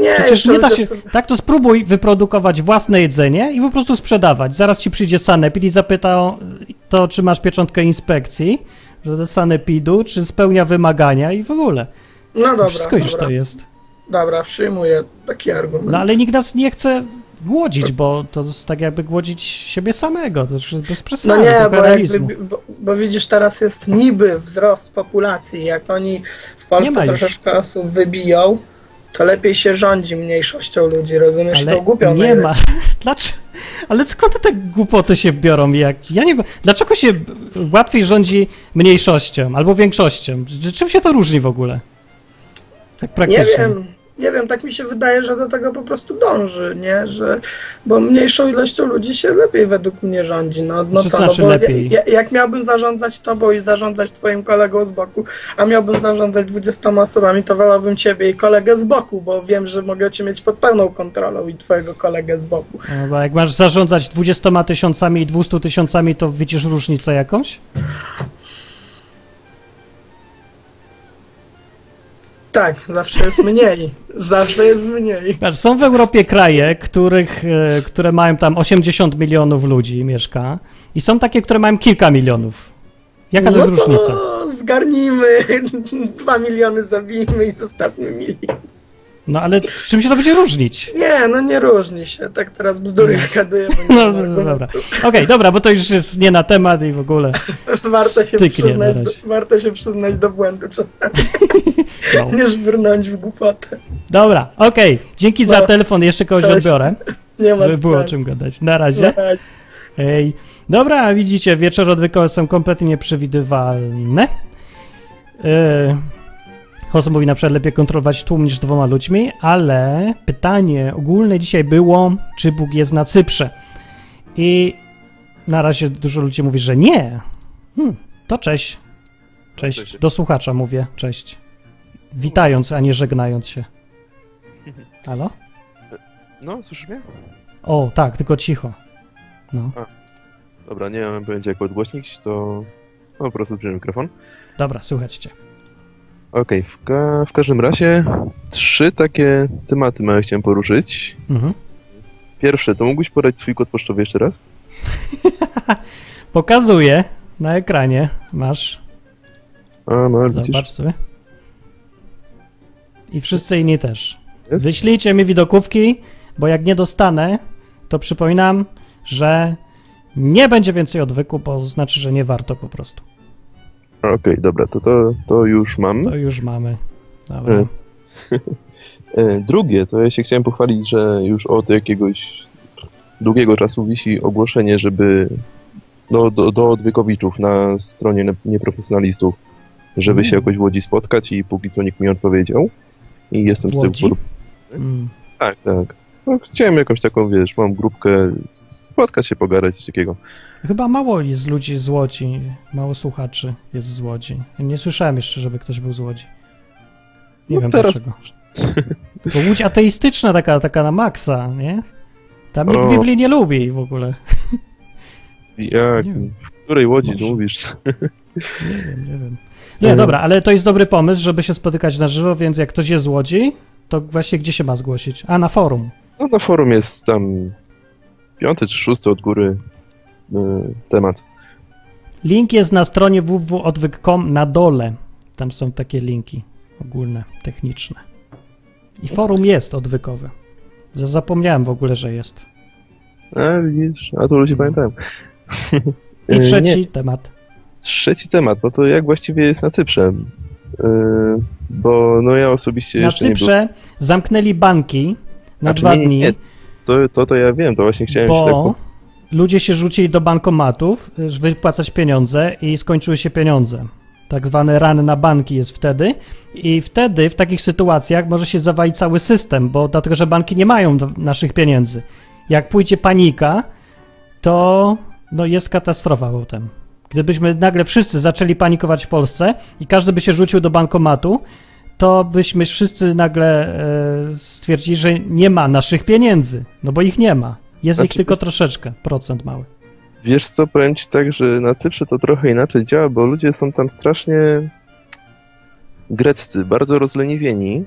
Nie, Przecież nie da się. sobie- Tak to spróbuj wyprodukować własne jedzenie i po prostu sprzedawać. Zaraz ci przyjdzie sanepid i zapyta o to, czy masz pieczątkę inspekcji, że ze sanepidu, czy spełnia wymagania i w ogóle. No dobra, Wszystko już dobra, to jest. dobra, przyjmuję taki argument. No ale nikt nas nie chce głodzić, bo to jest tak jakby głodzić siebie samego. To już jest bez No przesady, nie, trochę bo, jak realizmu. wybi- bo, bo widzisz, teraz jest niby wzrost populacji. Jak oni w Nie Polsce już. troszeczkę osób wybiją, to lepiej się rządzi mniejszością ludzi, rozumiesz? Ale to głupią nie ma. Dlaczego? Ale skąd te głupoty się biorą? Jak, ja nie. Dlaczego się łatwiej rządzi mniejszością albo większością? Czy- Czym się to różni w ogóle? Tak praktycznie. Nie wiem, nie wiem, tak mi się wydaje, że do tego po prostu dąży, nie? Że, bo mniejszą ilością ludzi się lepiej według mnie rządzi. No, no Co co, znaczy no bo lepiej? Ja, jak miałbym zarządzać tobą i zarządzać twoim kolegą z boku, a miałbym zarządzać 20 osobami, to wolałbym ciebie i kolegę z boku, bo wiem, że mogę cię mieć pod pełną kontrolą i twojego kolegę z boku. No, bo jak masz zarządzać 20 tysiącami i 200 tysiącami, to widzisz różnicę jakąś? Tak, zawsze jest mniej. zawsze jest mniej. Patrz, są w Europie kraje, których, e, które mają tam 80 milionów ludzi mieszka i są takie, które mają kilka milionów. Jaka to no jest różnica? to zgarnijmy, dwa miliony zabijmy i zostawmy milion. No ale czym się to będzie różnić? Nie, no nie różni się. Tak teraz bzdury gaduję. bo nie No, no, dobra. Okej, dobra, bo to już jest nie na temat i w ogóle. Warto się, przyznać do, warto się przyznać do błędu czasami, No. nie brnąć w głupotę. Dobra, okej. Dzięki za No. telefon, jeszcze kogoś Cześć. odbiorę, Nie ma żeby było o czym gadać. Na razie. Hej. Dobra, a widzicie, wieczory odwykowe są kompletnie nieprzewidywalne. Yy, Host mówi na przykład lepiej kontrolować tłum niż dwoma ludźmi, ale pytanie ogólne dzisiaj było, czy Bóg jest na Cyprze. I na razie dużo ludzi mówi, że nie. Hmm, to. Cześć. Cześć. Do słuchacza mówię, cześć. Witając, a nie żegnając się. Halo? No, słyszysz mnie? O, tak, tylko cicho. No, Dobra, nie mam pojęcia jak odgłośnić, to no, po prostu przyjąłem mikrofon. dobra, słuchać cię. Okej, w, ka- w każdym razie trzy takie tematy małe chciałem poruszyć. Mhm. Pierwsze, to mógłbyś podać swój kod pocztowy jeszcze raz? Pokazuję na ekranie. Masz. A, no, widzisz? Zobacz sobie. I wszyscy inni też. Jest? Wyślijcie mi widokówki, bo jak nie dostanę, to przypominam, że nie będzie więcej odwyku, bo znaczy, że nie warto po prostu. Okej, dobra, to, to, to już mam. To już mamy. Dobra. E, E, Drugie, to ja się chciałem pochwalić, że już od jakiegoś długiego czasu wisi ogłoszenie, żeby do, do, do odwykowiczów na stronie ne- nieprofesjonalistów, żeby Mm. się jakoś w Łodzi spotkać i póki co nikt mi nie odpowiedział. I jestem z Łodzi? Mm. Tak, tak. No, chciałem jakąś taką, wiesz, mam grupkę, spotkać się, pogadać, coś takiego. Chyba mało jest ludzi z Łodzi. Mało słuchaczy jest z Łodzi. Nie słyszałem jeszcze, żeby ktoś był z Łodzi. Nie No wiem teraz- dlaczego. Bo Łódź ateistyczna taka, taka na maksa, nie? Tam nikt O. Biblii nie lubi w ogóle. Jak? W której łodzi Może. mówisz? Nie wiem, nie wiem. Nie, dobra, ale to jest dobry pomysł, żeby się spotykać na żywo, więc jak ktoś jest z Łodzi, to właśnie gdzie się ma zgłosić? A, na forum. No na forum jest tam piąty czy szósty od góry y, temat. Link jest na stronie www.odwyk.com na dole. Tam są takie linki ogólne, techniczne. I forum jest odwykowe. Zapomniałem w ogóle, że jest. A widzisz, a to ludzie pamiętają. I Y, trzeci Nie, temat. Trzeci temat, no to jak właściwie jest na Cyprze? Y, bo no ja osobiście Na jeszcze nie Cyprze zamknęli banki na Znaczy, dwa nie, dni, nie. To, to, to ja wiem, to właśnie chciałem się tak bo ludzie się rzucili do bankomatów, żeby wypłacać pieniądze i skończyły się pieniądze. Tak zwany ran na banki jest wtedy i wtedy w takich sytuacjach może się zawalić cały system, bo dlatego, że banki nie mają naszych pieniędzy. Jak pójdzie panika, to no jest katastrofa potem. Gdybyśmy nagle wszyscy zaczęli panikować w Polsce i każdy by się rzucił do bankomatu, to byśmy wszyscy nagle e, stwierdzili, że nie ma naszych pieniędzy, no bo ich nie ma. Jest ich Znaczy, tylko wiesz- troszeczkę, procent mały. Wiesz co, powiem ci tak, że na Cyprze to trochę inaczej działa, bo ludzie są tam strasznie greccy, bardzo rozleniwieni.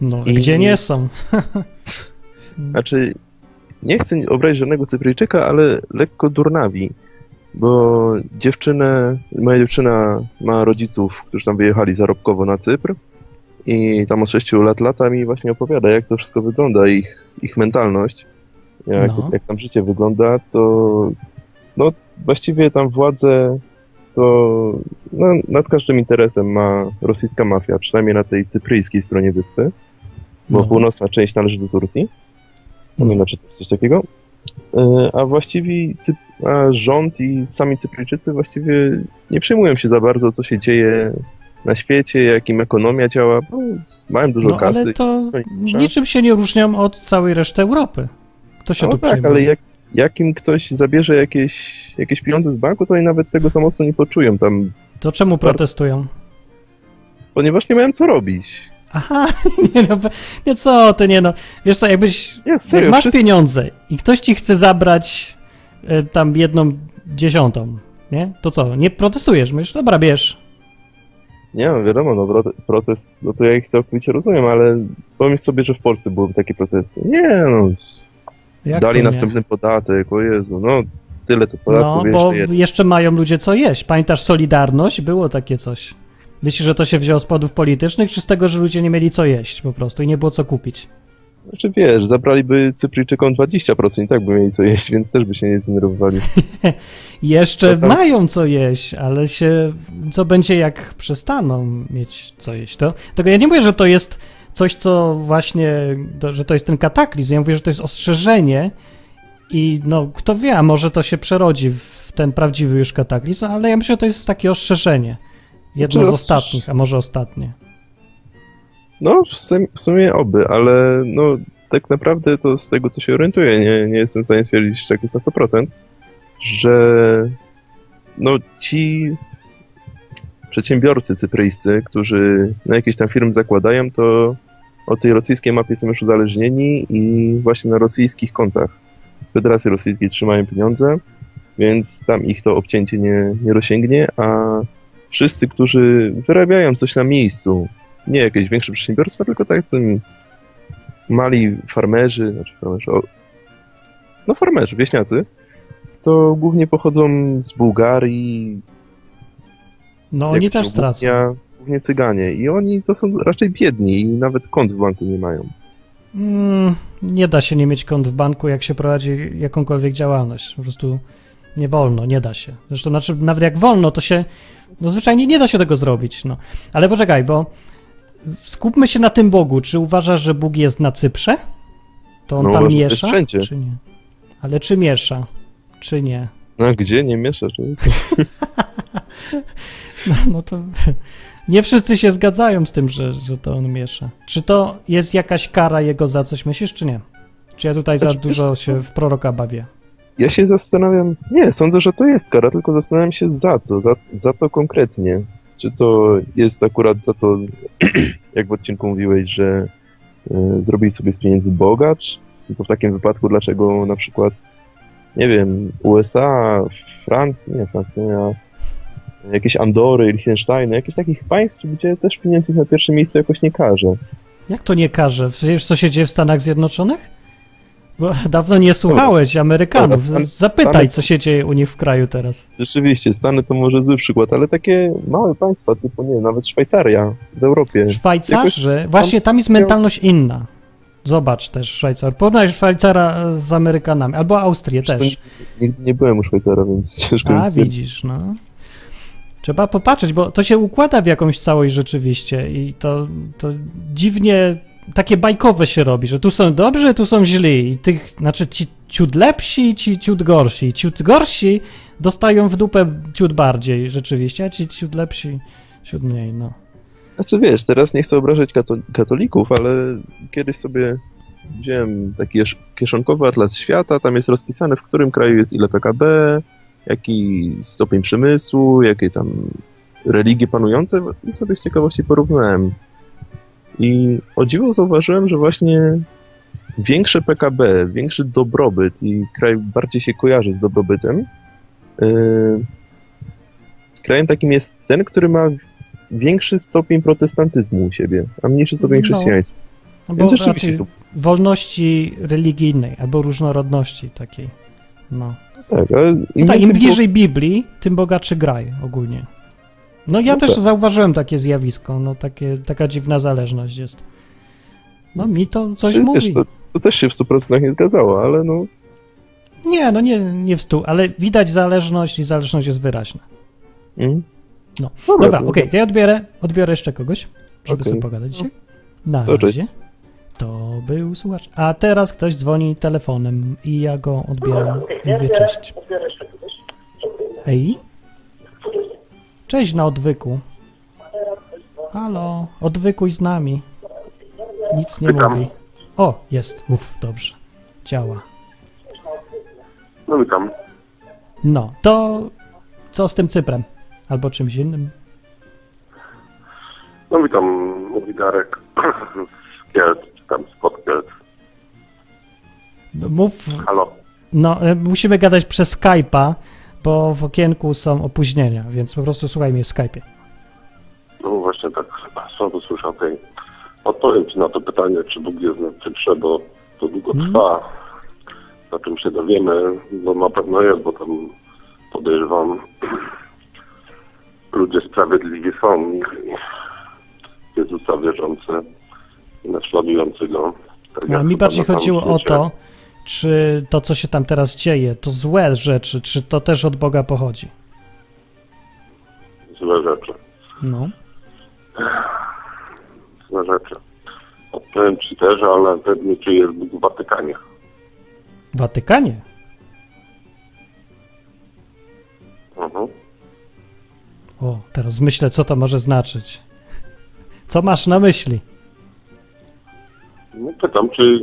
No, I- gdzie nie są? Znaczy, nie chcę obrazić żadnego Cypryjczyka, ale lekko durnawi, bo dziewczynę, moja dziewczyna ma rodziców, którzy tam wyjechali zarobkowo na Cypr i tam od 6 lat lata mi właśnie opowiada, jak to wszystko wygląda, ich, ich mentalność, jak, No. jak tam życie wygląda, to no właściwie tam władze to no, nad każdym interesem ma rosyjska mafia, przynajmniej na tej cypryjskiej stronie wyspy, bo No. północna część należy do Turcji. Nie wiem, czy to jest coś takiego. E, A właściwie Cyp- a rząd i sami Cypryjczycy właściwie nie przejmują się za bardzo, co się dzieje na świecie, jakim ekonomia działa, bo mają dużo No, kasy. ale to niczym się nie różnią od całej reszty Europy. Kto się no tu tak, ale jak, jak im ktoś zabierze jakieś, jakieś pieniądze z banku, to oni nawet tego za mocno nie poczują tam, To czemu protestują? ponieważ nie mają co robić. Aha, nie no, nie co ty, nie no. Wiesz co, jakbyś, Nie, jak serio, masz wszyscy- pieniądze i ktoś ci chce zabrać tam jedną dziesiątą, nie? To co, nie protestujesz? Myślisz, dobra, bierz. Nie, no wiadomo, no prote- protest, no to ja ich całkowicie rozumiem, ale pomyśl sobie, że w Polsce byłyby takie protesty. Nie, no, Jak dali następny podatek, o Jezu, no tyle to podatków, No, jeszcze bo jeden. jeszcze mają ludzie co jeść. Pamiętasz Solidarność? Było takie coś. Myślisz, że to się wzięło z powodów politycznych, czy z tego, że ludzie nie mieli co jeść po prostu i nie było co kupić? Znaczy wiesz, zabraliby Cypryjczykom 20% i tak by mieli co jeść, więc też by się nie zdenerwowali. Jeszcze To tam- mają co jeść, ale się. Co będzie, jak przestaną mieć co jeść? To, tego ja nie mówię, że to jest coś, co właśnie. To, że to jest ten kataklizm. Ja mówię, że to jest ostrzeżenie i no, kto wie, a może to się przerodzi w ten prawdziwy już kataklizm, ale ja myślę, że to jest takie ostrzeżenie. Jedno z Znaczy, ostatnich, a może ostatnie. No, w sum- w sumie oby, ale no tak naprawdę to z tego, co się orientuję, nie, nie jestem w stanie stwierdzić, tak jest na 100%, że no ci przedsiębiorcy cypryjscy, którzy na jakieś tam firmy zakładają, to od tej rosyjskiej mafii są już uzależnieni i właśnie na rosyjskich kontach Federacji Rosyjskiej trzymają pieniądze, więc tam ich to obcięcie nie, nie rozsięgnie, a wszyscy, którzy wyrabiają coś na miejscu, nie jakieś większe przedsiębiorstwa, tylko tak mali farmerzy, znaczy farmerzy, o, no farmerzy, wieśniacy, to głównie pochodzą z Bułgarii, No oni też stracą. Rumunia, głównie cyganie i oni to są raczej biedni i nawet kont w banku nie mają. Mm, nie da się nie mieć kont w banku, jak się prowadzi jakąkolwiek działalność. Po prostu nie wolno, nie da się. Zresztą znaczy, nawet jak wolno, to się. No zwyczajnie nie da się tego zrobić. No. Ale poczekaj, bo skupmy się na tym Bogu. Czy uważasz, że Bóg jest na Cyprze? To on No, tam miesza? wszędzie. Czy nie? Ale czy miesza? Czy nie? No gdzie nie miesza? Czy... No, no to nie wszyscy się zgadzają z tym, że, że to on miesza. Czy to jest jakaś kara jego za coś, myślisz, czy nie? Czy ja tutaj za Znaczy, dużo się w proroka bawię? Ja się zastanawiam, nie, sądzę, że to jest kara, tylko zastanawiam się za co, za, za co konkretnie. Czy to jest akurat za to, jak w odcinku mówiłeś, że y, zrobili sobie z pieniędzy bogacz? I to w takim wypadku, dlaczego na przykład nie wiem, USA, Francja, nie Francja, jakieś Andory, Liechtensteiny, jakieś takich państw, gdzie też pieniędzów na pierwsze miejsce jakoś nie każe. Jak to nie każe? Wiesz, co się dzieje w Stanach Zjednoczonych? Bo dawno nie słuchałeś Amerykanów. Zapytaj, co się dzieje u nich w kraju teraz. Rzeczywiście, Stany to może zły przykład, ale takie małe państwa, typu, nie nawet Szwajcaria w Europie. Szwajcarzy, właśnie tam jest mentalność inna. Zobacz też Szwajcar. Porównaj Szwajcara z Amerykanami, albo Austrię Wiesz też. Nigdy nie byłem u Szwajcara, więc ciężko A, widzisz, no. Trzeba popatrzeć, bo to się układa w jakąś całość rzeczywiście i to, to dziwnie takie bajkowe się robi, że tu są dobrzy, tu są źli i tych, znaczy ci ciut lepsi, ci ciut gorsi. Ciut gorsi dostają w dupę ciut bardziej rzeczywiście, a ci ciut lepsi ciut mniej, no. Znaczy wiesz, teraz nie chcę obrażać kato- katolików, ale kiedyś sobie wziąłem taki kieszonkowy atlas świata, tam jest rozpisane w którym kraju jest ile PKB, jaki stopień przemysłu, jakie tam religie panujące i sobie z ciekawości porównałem. I o dziwo zauważyłem, że właśnie większe PKB, większy dobrobyt i kraj bardziej się kojarzy z dobrobytem, yy, krajem takim jest ten, który ma większy stopień protestantyzmu u siebie, a mniejszy stopień No. chrześcijaństwa. no bo rzeczywiście tu, wolności religijnej albo różnorodności takiej, no. tak, ale im, No tak, im bliżej Biblii, tym bogatszy graj ogólnie. No ja No też tak. zauważyłem takie zjawisko, no takie, taka dziwna zależność jest. No mi to coś było- mówi. wiesz, to, to też się w 100% nie zgadzało, ale no, Nie, no nie, nie w stu, ale widać zależność i zależność jest wyraźna. mm, No. Dobra, Dobra, to- okej, to ja odbiorę, odbiorę jeszcze kogoś, żeby Okej. sobie pogadać dzisiaj. Na To cześć. razie. To był słuchacz. A teraz ktoś dzwoni telefonem i ja go odbieram i mówię cześć. Hej. Cześć na odwyku. Halo, odwykuj z nami. Nic nie mówi. O, jest. Uff, dobrze. Działa. No witam. No, to co z tym Cyprem? Albo czymś innym? No witam, mówi Darek z Kielc, czy tam spod Kielc. Mów, Halo. no, e, musimy gadać przez Skype'a, bo w okienku są opóźnienia, więc po prostu słuchaj mnie w Skype'ie. No właśnie tak słabo słyszę tej. Odpowiem Ci na to pytanie, czy Bóg jest na Cyprze, bo to długo Mhm. trwa. Na czym się dowiemy, no na pewno jest, bo tam podejrzewam ludzie sprawiedliwi są i Jezusa wierzący i naśladujący Go. Tak jak mi bardziej chodziło o to, czy to, co się tam teraz dzieje, to złe rzeczy, czy to też od Boga pochodzi. Złe rzeczy. No. złe rzeczy. Odpowiem Ci też, ale pewnie czy jest Bóg w Watykanie. W Watykanie? Mhm. O, teraz myślę, co to może znaczyć. Co masz na myśli? No pytam, czy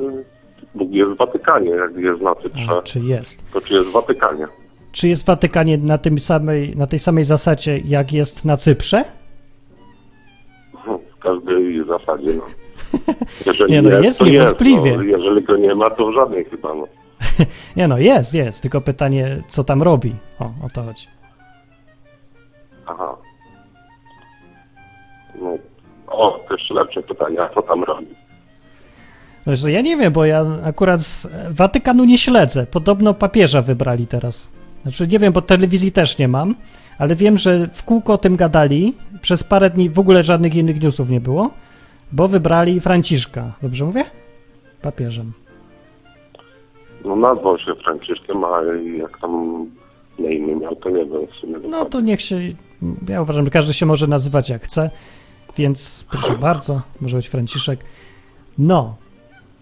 Bóg jest w Watykanie, jak jest na Cyprze, A, czy jest? to czy jest w Watykanie? Czy jest w Watykanie na, tym samej, na tej samej zasadzie, jak jest na Cyprze? W każdej zasadzie, no. Jeżeli Nie, no jest to niewątpliwie. No, jeżeli go nie ma, to w żadnej chyba, no. Nie no, jest, jest, tylko pytanie, co tam robi. O, o to chodzi. Aha. No. O, jeszcze lepsze pytanie, a co tam robi? Wiesz, ja nie wiem, bo ja akurat z Watykanu nie śledzę. Podobno papieża wybrali teraz. Znaczy nie wiem, bo telewizji też nie mam, ale wiem, że w kółko o tym gadali. Przez parę dni w ogóle żadnych innych newsów nie było, bo wybrali Franciszka. Dobrze mówię? Papieżem. No nazwał się Franciszkiem, a jak tam na imię miał, to nie wiem. No to niech się. Ja uważam, że każdy się może nazywać jak chce, więc proszę bardzo, może być Franciszek. No.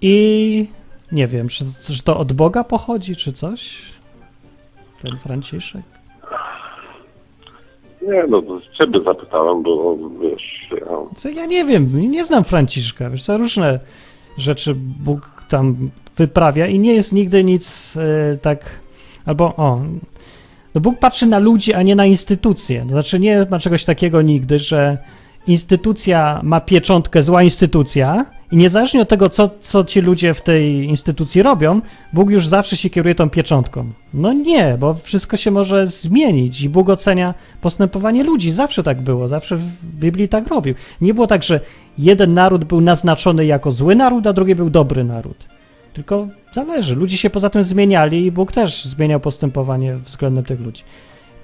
I nie wiem, czy, czy to od Boga pochodzi, czy coś? Ten Franciszek? Nie, no to ciebie zapytałem, bo wiesz, ja Co ja nie wiem, nie znam Franciszka. Wiesz co, różne rzeczy Bóg tam wyprawia i nie jest nigdy nic e, tak. Albo o. No Bóg patrzy na ludzi, a nie na instytucje. To znaczy nie ma czegoś takiego nigdy, że instytucja ma pieczątkę zła instytucja I niezależnie od tego, co, co ci ludzie w tej instytucji robią, Bóg już zawsze się kieruje tą pieczątką. No nie, bo wszystko się może zmienić i Bóg ocenia postępowanie ludzi. Zawsze tak było, zawsze w Biblii tak robił. Nie było tak, że jeden naród był naznaczony jako zły naród, a drugi był dobry naród. Tylko zależy. Ludzie się poza tym zmieniali i Bóg też zmieniał postępowanie względem tych ludzi.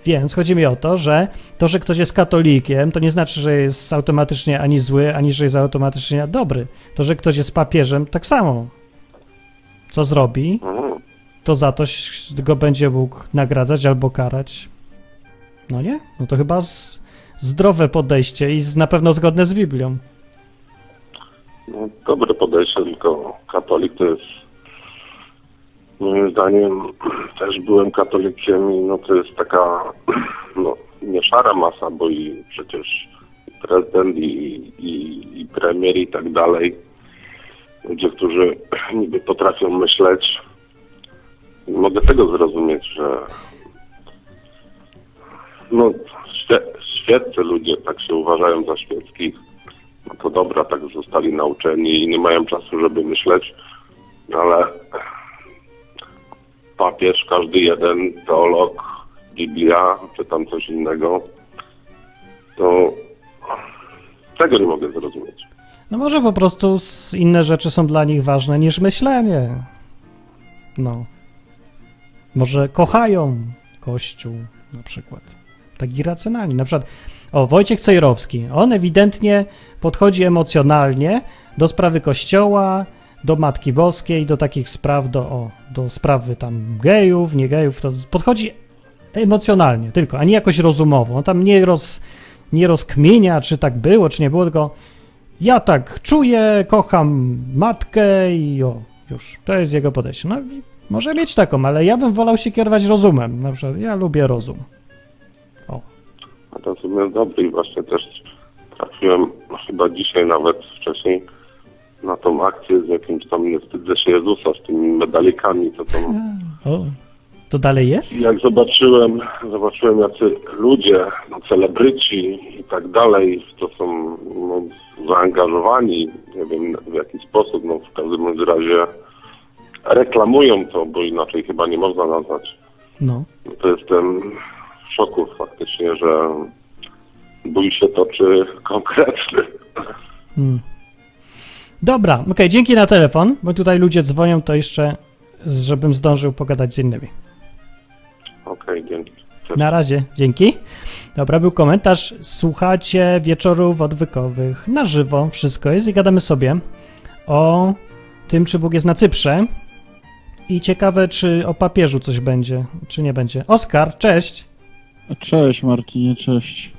Więc chodzi mi o to, że to, że ktoś jest katolikiem, to nie znaczy, że jest automatycznie ani zły, ani że jest automatycznie dobry. To, że ktoś jest papieżem, tak samo. Co zrobi, to za to go będzie mógł nagradzać albo karać. No nie? No to chyba z, zdrowe podejście i z, na pewno zgodne z Biblią. No, dobre podejście, tylko katolik to jest moim zdaniem też byłem katolikiem i no to jest taka no, nie szara masa, bo i przecież prezydent i, i, i premier i tak dalej. Ludzie, którzy niby potrafią myśleć. Mogę tego zrozumieć, że no świe, świeccy ludzie tak się uważają za świeckich. No to dobra, tak zostali nauczeni i nie mają czasu, żeby myśleć, ale papież, każdy jeden, teolog, Biblia, czy tam coś innego, to tego nie mogę zrozumieć. No może po prostu inne rzeczy są dla nich ważne niż myślenie. No. Może kochają Kościół na przykład. Tak irracjonalnie. Na przykład, o, Wojciech Cejrowski. On ewidentnie podchodzi emocjonalnie do sprawy Kościoła, do Matki Boskiej, do takich spraw, do, o, do sprawy tam gejów, nie gejów. To podchodzi emocjonalnie tylko, a nie jakoś rozumowo. On tam nie, roz, nie rozkmienia, czy tak było, czy nie było, tylko ja tak czuję, kocham matkę i o, już, to jest jego podejście. No może mieć taką, ale ja bym wolał się kierować rozumem. Na przykład ja lubię rozum. O, sobie dobry i właśnie też trafiłem no, chyba dzisiaj nawet wcześniej na tą akcję z jakimś tam wstydzę Jezusa z tymi medalikami, co tam o. To dalej jest? I jak zobaczyłem, zobaczyłem jacy ludzie, no, celebryci i tak dalej, to są no, zaangażowani, nie wiem w jaki sposób, no w każdym razie reklamują to, bo inaczej chyba nie można nazwać. No. No, to jestem w szoku faktycznie, że bój się toczy konkretny. Hmm. Dobra, okej, dzięki na telefon, bo tutaj ludzie dzwonią, to jeszcze, żebym zdążył pogadać z innymi. Okej, dzięki. Na razie, dzięki. Dobra, był komentarz. Słuchacie wieczorów odwykowych na żywo, wszystko jest i gadamy sobie o tym, czy Bóg jest na Cyprze. I ciekawe, czy o papieżu coś będzie, czy nie będzie. Oskar, cześć. Cześć Martinie, cześć.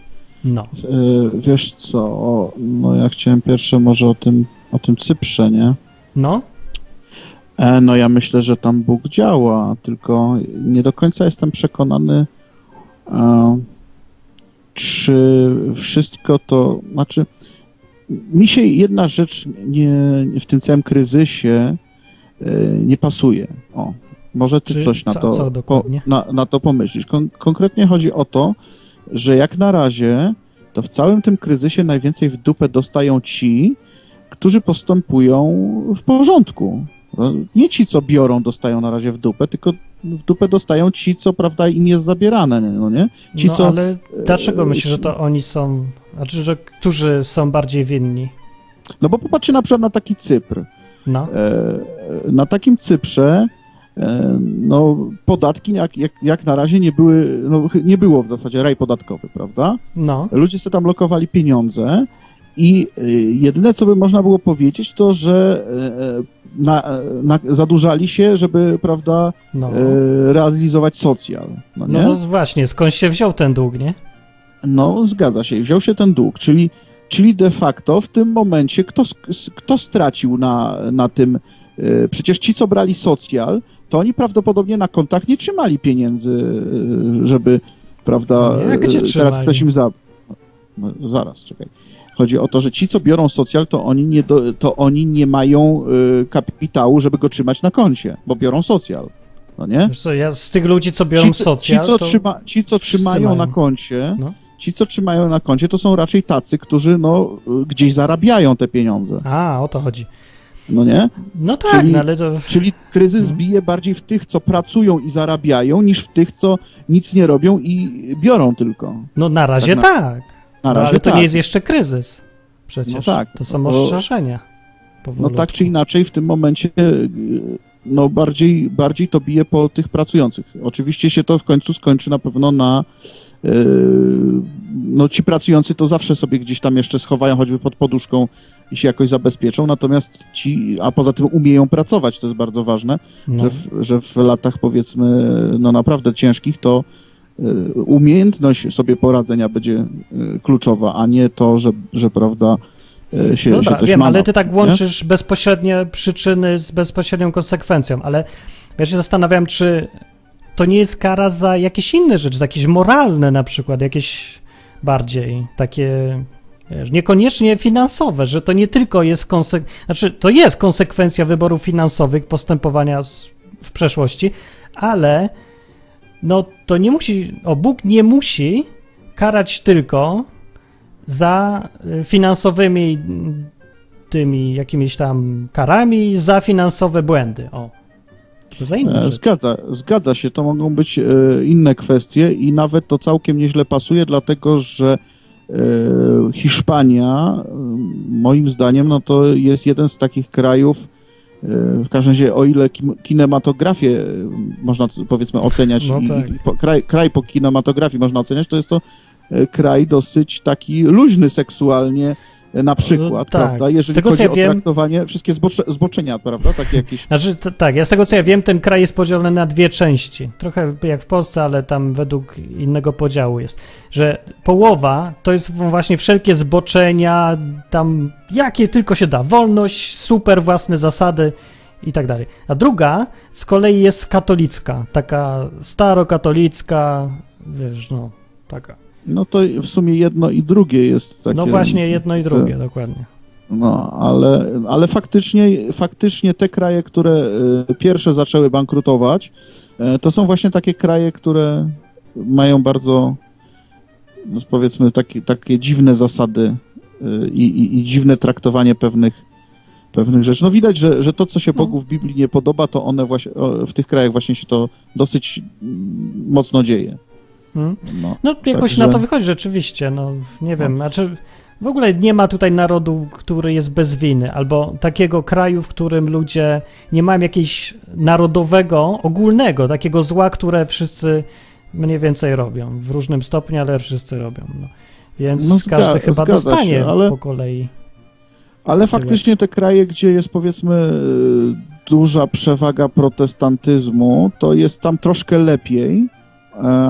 No, Yy, wiesz co, no ja chciałem pierwsze może o tym, o tym Cyprze, nie? no, E, no ja myślę, że tam Bóg działa, tylko nie do końca jestem przekonany, e, czy wszystko to, znaczy mi się jedna rzecz nie, w tym całym kryzysie e, nie pasuje. O, może ty Czy coś na co- to, co dokładnie? na, na to pomyślisz. Kon- konkretnie chodzi o to, że jak na razie to w całym tym kryzysie najwięcej w dupę dostają ci, którzy postępują w porządku. No, Nie ci, co biorą, dostają na razie w dupę, tylko w dupę dostają ci, co prawda im jest zabierane, no nie? Ci, no co... ale dlaczego e, myślisz, że to oni są, znaczy, że którzy są bardziej winni? No bo popatrzcie na przykład na taki Cypr. No, E, Na takim Cyprze e, no, podatki jak, jak, jak na razie nie były, no, nie było w zasadzie raj podatkowy, prawda? no, Ludzie sobie tam lokowali pieniądze i y, jedyne, co by można było powiedzieć, to, że e, na, na, zadłużali się, żeby, prawda, no. realizować socjal. No, nie? No właśnie, skąd się wziął ten dług, nie? No, zgadza się. Wziął się ten dług, czyli, czyli de facto w tym momencie kto, kto stracił na, na tym? Przecież ci, co brali socjal, to oni prawdopodobnie na kontach nie trzymali pieniędzy, żeby, prawda, No, teraz ktoś im za... No, zaraz, czekaj. Chodzi o to, że ci, co biorą socjal, to oni nie, do, to oni nie mają e, kapitału, żeby go trzymać na koncie, bo biorą socjal. No nie? Co, ja z tych ludzi, co biorą ci, socjal, ci, co trzyma, ci, co trzymają mają. na koncie, No. ci, co trzymają na koncie, to są raczej tacy, którzy no, gdzieś zarabiają te pieniądze. A, o to chodzi. No nie? No tak, Czyli- no ale to... Czyli kryzys Mhm. bije bardziej w tych, co pracują i zarabiają, niż w tych, co nic nie robią i biorą tylko. No na razie Tak tak. Na no, razie ale to tak. nie jest jeszcze kryzys. Przecież. No tak, To są bo- ostrzeżenia. No tak czy inaczej w tym momencie y, no bardziej, bardziej to bije po tych pracujących. Oczywiście się to w końcu skończy na pewno na y, no ci pracujący to zawsze sobie gdzieś tam jeszcze schowają choćby pod poduszką i się jakoś zabezpieczą, natomiast ci, a poza tym umieją pracować, to jest bardzo ważne, No. że, w, że w latach powiedzmy no naprawdę ciężkich to umiejętność sobie poradzenia będzie y, kluczowa, a nie to, że, że prawda y, się, No się dobra, coś wiem, ma ale ty tak nie? łączysz bezpośrednie przyczyny z bezpośrednią konsekwencją, ale ja się zastanawiam, czy to nie jest kara za jakieś inne rzeczy, jakieś moralne na przykład, jakieś bardziej takie, wiesz, niekoniecznie finansowe, że to nie tylko jest konsek... Znaczy, to jest konsekwencja wyborów finansowych, postępowania w przeszłości, ale no to nie musi, o Bóg nie musi karać tylko za y, finansowymi tymi jakimiś tam karami za finansowe błędy. O. To za inne E. Zgadza, zgadza się, to mogą być e, inne kwestie i nawet to całkiem nieźle pasuje, dlatego że e, Hiszpania, moim zdaniem, no to jest jeden z takich krajów, w każdym razie o ile kinematografię e, można powiedzmy oceniać, No tak. i kraj, kraj po kinematografii można oceniać, to jest to e, kraj dosyć taki luźny seksualnie e, na przykład, tak. prawda? Z Jeżeli tego, co chodzi ja o wiem- traktowanie, wszystkie zbocze, zboczenia, prawda? Takie jakieś Znaczy, tak, ja z tego co ja wiem, ten kraj jest podzielony na dwie części. Trochę jak w Polsce, ale tam według innego podziału jest. Że połowa to jest właśnie wszelkie zboczenia, tam jakie tylko się da. Wolność, super własne zasady i tak dalej. A druga z kolei jest katolicka, taka starokatolicka, wiesz, no, taka. No to w sumie jedno i drugie jest takie. No właśnie jedno i drugie, dokładnie. No, ale, ale faktycznie, faktycznie te kraje, które e, pierwsze zaczęły bankrutować, e, to są właśnie takie kraje, które mają bardzo, no, powiedzmy, takie, takie dziwne zasady e, i, i, i dziwne traktowanie pewnych, pewnych rzeczy. No widać, że, że to, co się No. Bogu w Biblii nie podoba, to one właśnie, w tych krajach właśnie się to dosyć mm, mocno dzieje. Hmm? No. No jakoś Także- na to wychodzi rzeczywiście, no nie wiem, znaczy w ogóle nie ma tutaj narodu, który jest bez winy, albo takiego kraju, w którym ludzie nie mają jakiegoś narodowego, ogólnego, takiego zła, które wszyscy mniej więcej robią, w różnym stopniu, ale wszyscy robią, no. Więc No, zga- każdy chyba dostanie się, ale- po kolei. Ale faktycznie te kraje, gdzie jest powiedzmy y, duża przewaga protestantyzmu, to jest tam troszkę lepiej,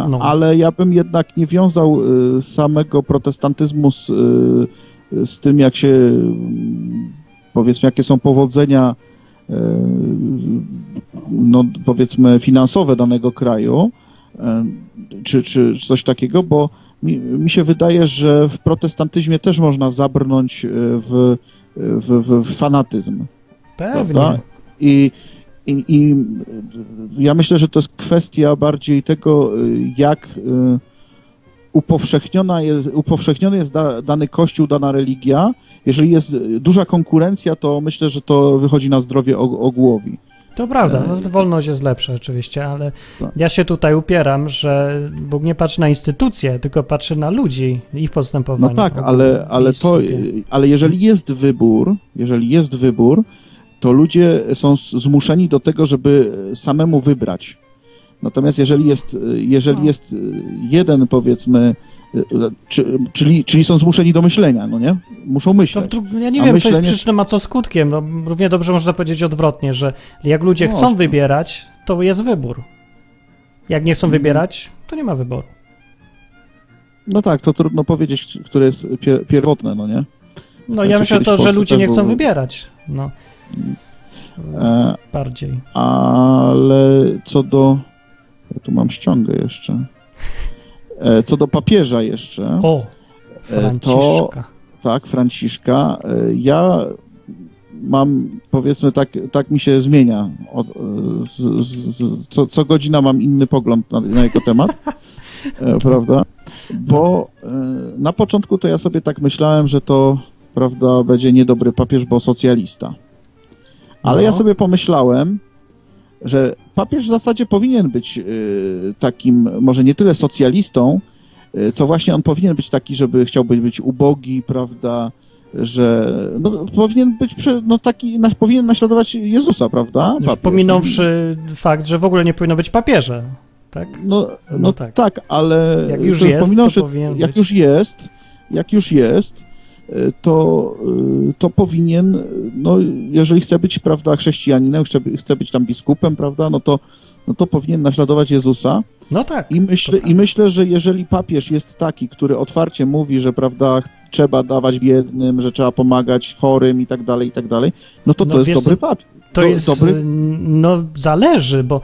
No. ale ja bym jednak nie wiązał y, samego protestantyzmu z, y, z tym, jak się mm, powiedzmy, jakie są powodzenia y, no, powiedzmy finansowe danego kraju, e, czy, czy coś takiego, bo mi, mi się wydaje, że w protestantyzmie też można zabrnąć w, w, w, w fanatyzm. Pewnie. Prawda? I, i, I ja myślę, że to jest kwestia bardziej tego, y, jak y, upowszechniona jest, upowszechniony jest da, dany kościół, dana religia. Jeżeli jest y, duża konkurencja, to myślę, że to wychodzi na zdrowie og- ogółowi. To prawda, E, no, wolność jest lepsza oczywiście, ale Tak. ja się tutaj upieram, że Bóg nie patrzy na instytucje, tylko patrzy na ludzi, ich No postępowanie. tak, ogólne ale, ale to, ale jeżeli jest wybór, jeżeli jest wybór, to ludzie są zmuszeni do tego, żeby samemu wybrać. Natomiast jeżeli jest, jeżeli No. jest jeden, powiedzmy, czy, czyli, czyli są zmuszeni do myślenia, no nie? Muszą To myśleć. dru- ja nie A wiem, co jest myślenie- przyczyną, a co skutkiem. No, równie dobrze można powiedzieć odwrotnie, że jak ludzie chcą Można. wybierać, to jest wybór. Jak nie chcą Mhm. wybierać, to nie ma wyboru. No tak, to trudno powiedzieć, które jest pier, pierwotne, no nie? No Znaczy, ja myślę to, że ludzie nie chcą było- wybierać. No. E, Bardziej. ale co do... Ja tu mam ściągę jeszcze. E, co do papieża jeszcze... O! E, to- Franciszka. tak, Franciszka. Ja mam, powiedzmy, tak, tak mi się zmienia. Od, z, z, co, co godzina mam inny pogląd na, na jego temat. prawda? Bo na początku to ja sobie tak myślałem, że to, prawda, będzie niedobry papież, bo socjalista. Ale No. ja sobie pomyślałem, że papież w zasadzie powinien być e, takim, może nie tyle socjalistą, e, co właśnie on powinien być taki, żeby chciałby być ubogi, prawda, że no, powinien być no, taki, na, powinien naśladować Jezusa, prawda? Już papież. pominąwszy fakt, że w ogóle nie powinno być papieża. Tak? No, no, No tak. tak. ale Jak już jest, powinien jak już jest, jak już jest, y, to, y, to powinien, y, no, jeżeli chce być, prawda, chrześcijaninem, chce, chce być tam biskupem, prawda, no to, no to powinien naśladować Jezusa. No tak. I myślę, To I myślę, że jeżeli papież jest taki, który otwarcie mówi, że prawda, trzeba dawać biednym, że trzeba pomagać chorym i tak dalej, i tak dalej, no to No to jest wiesz, dobry papież. To Do- jest, dobry- no zależy, bo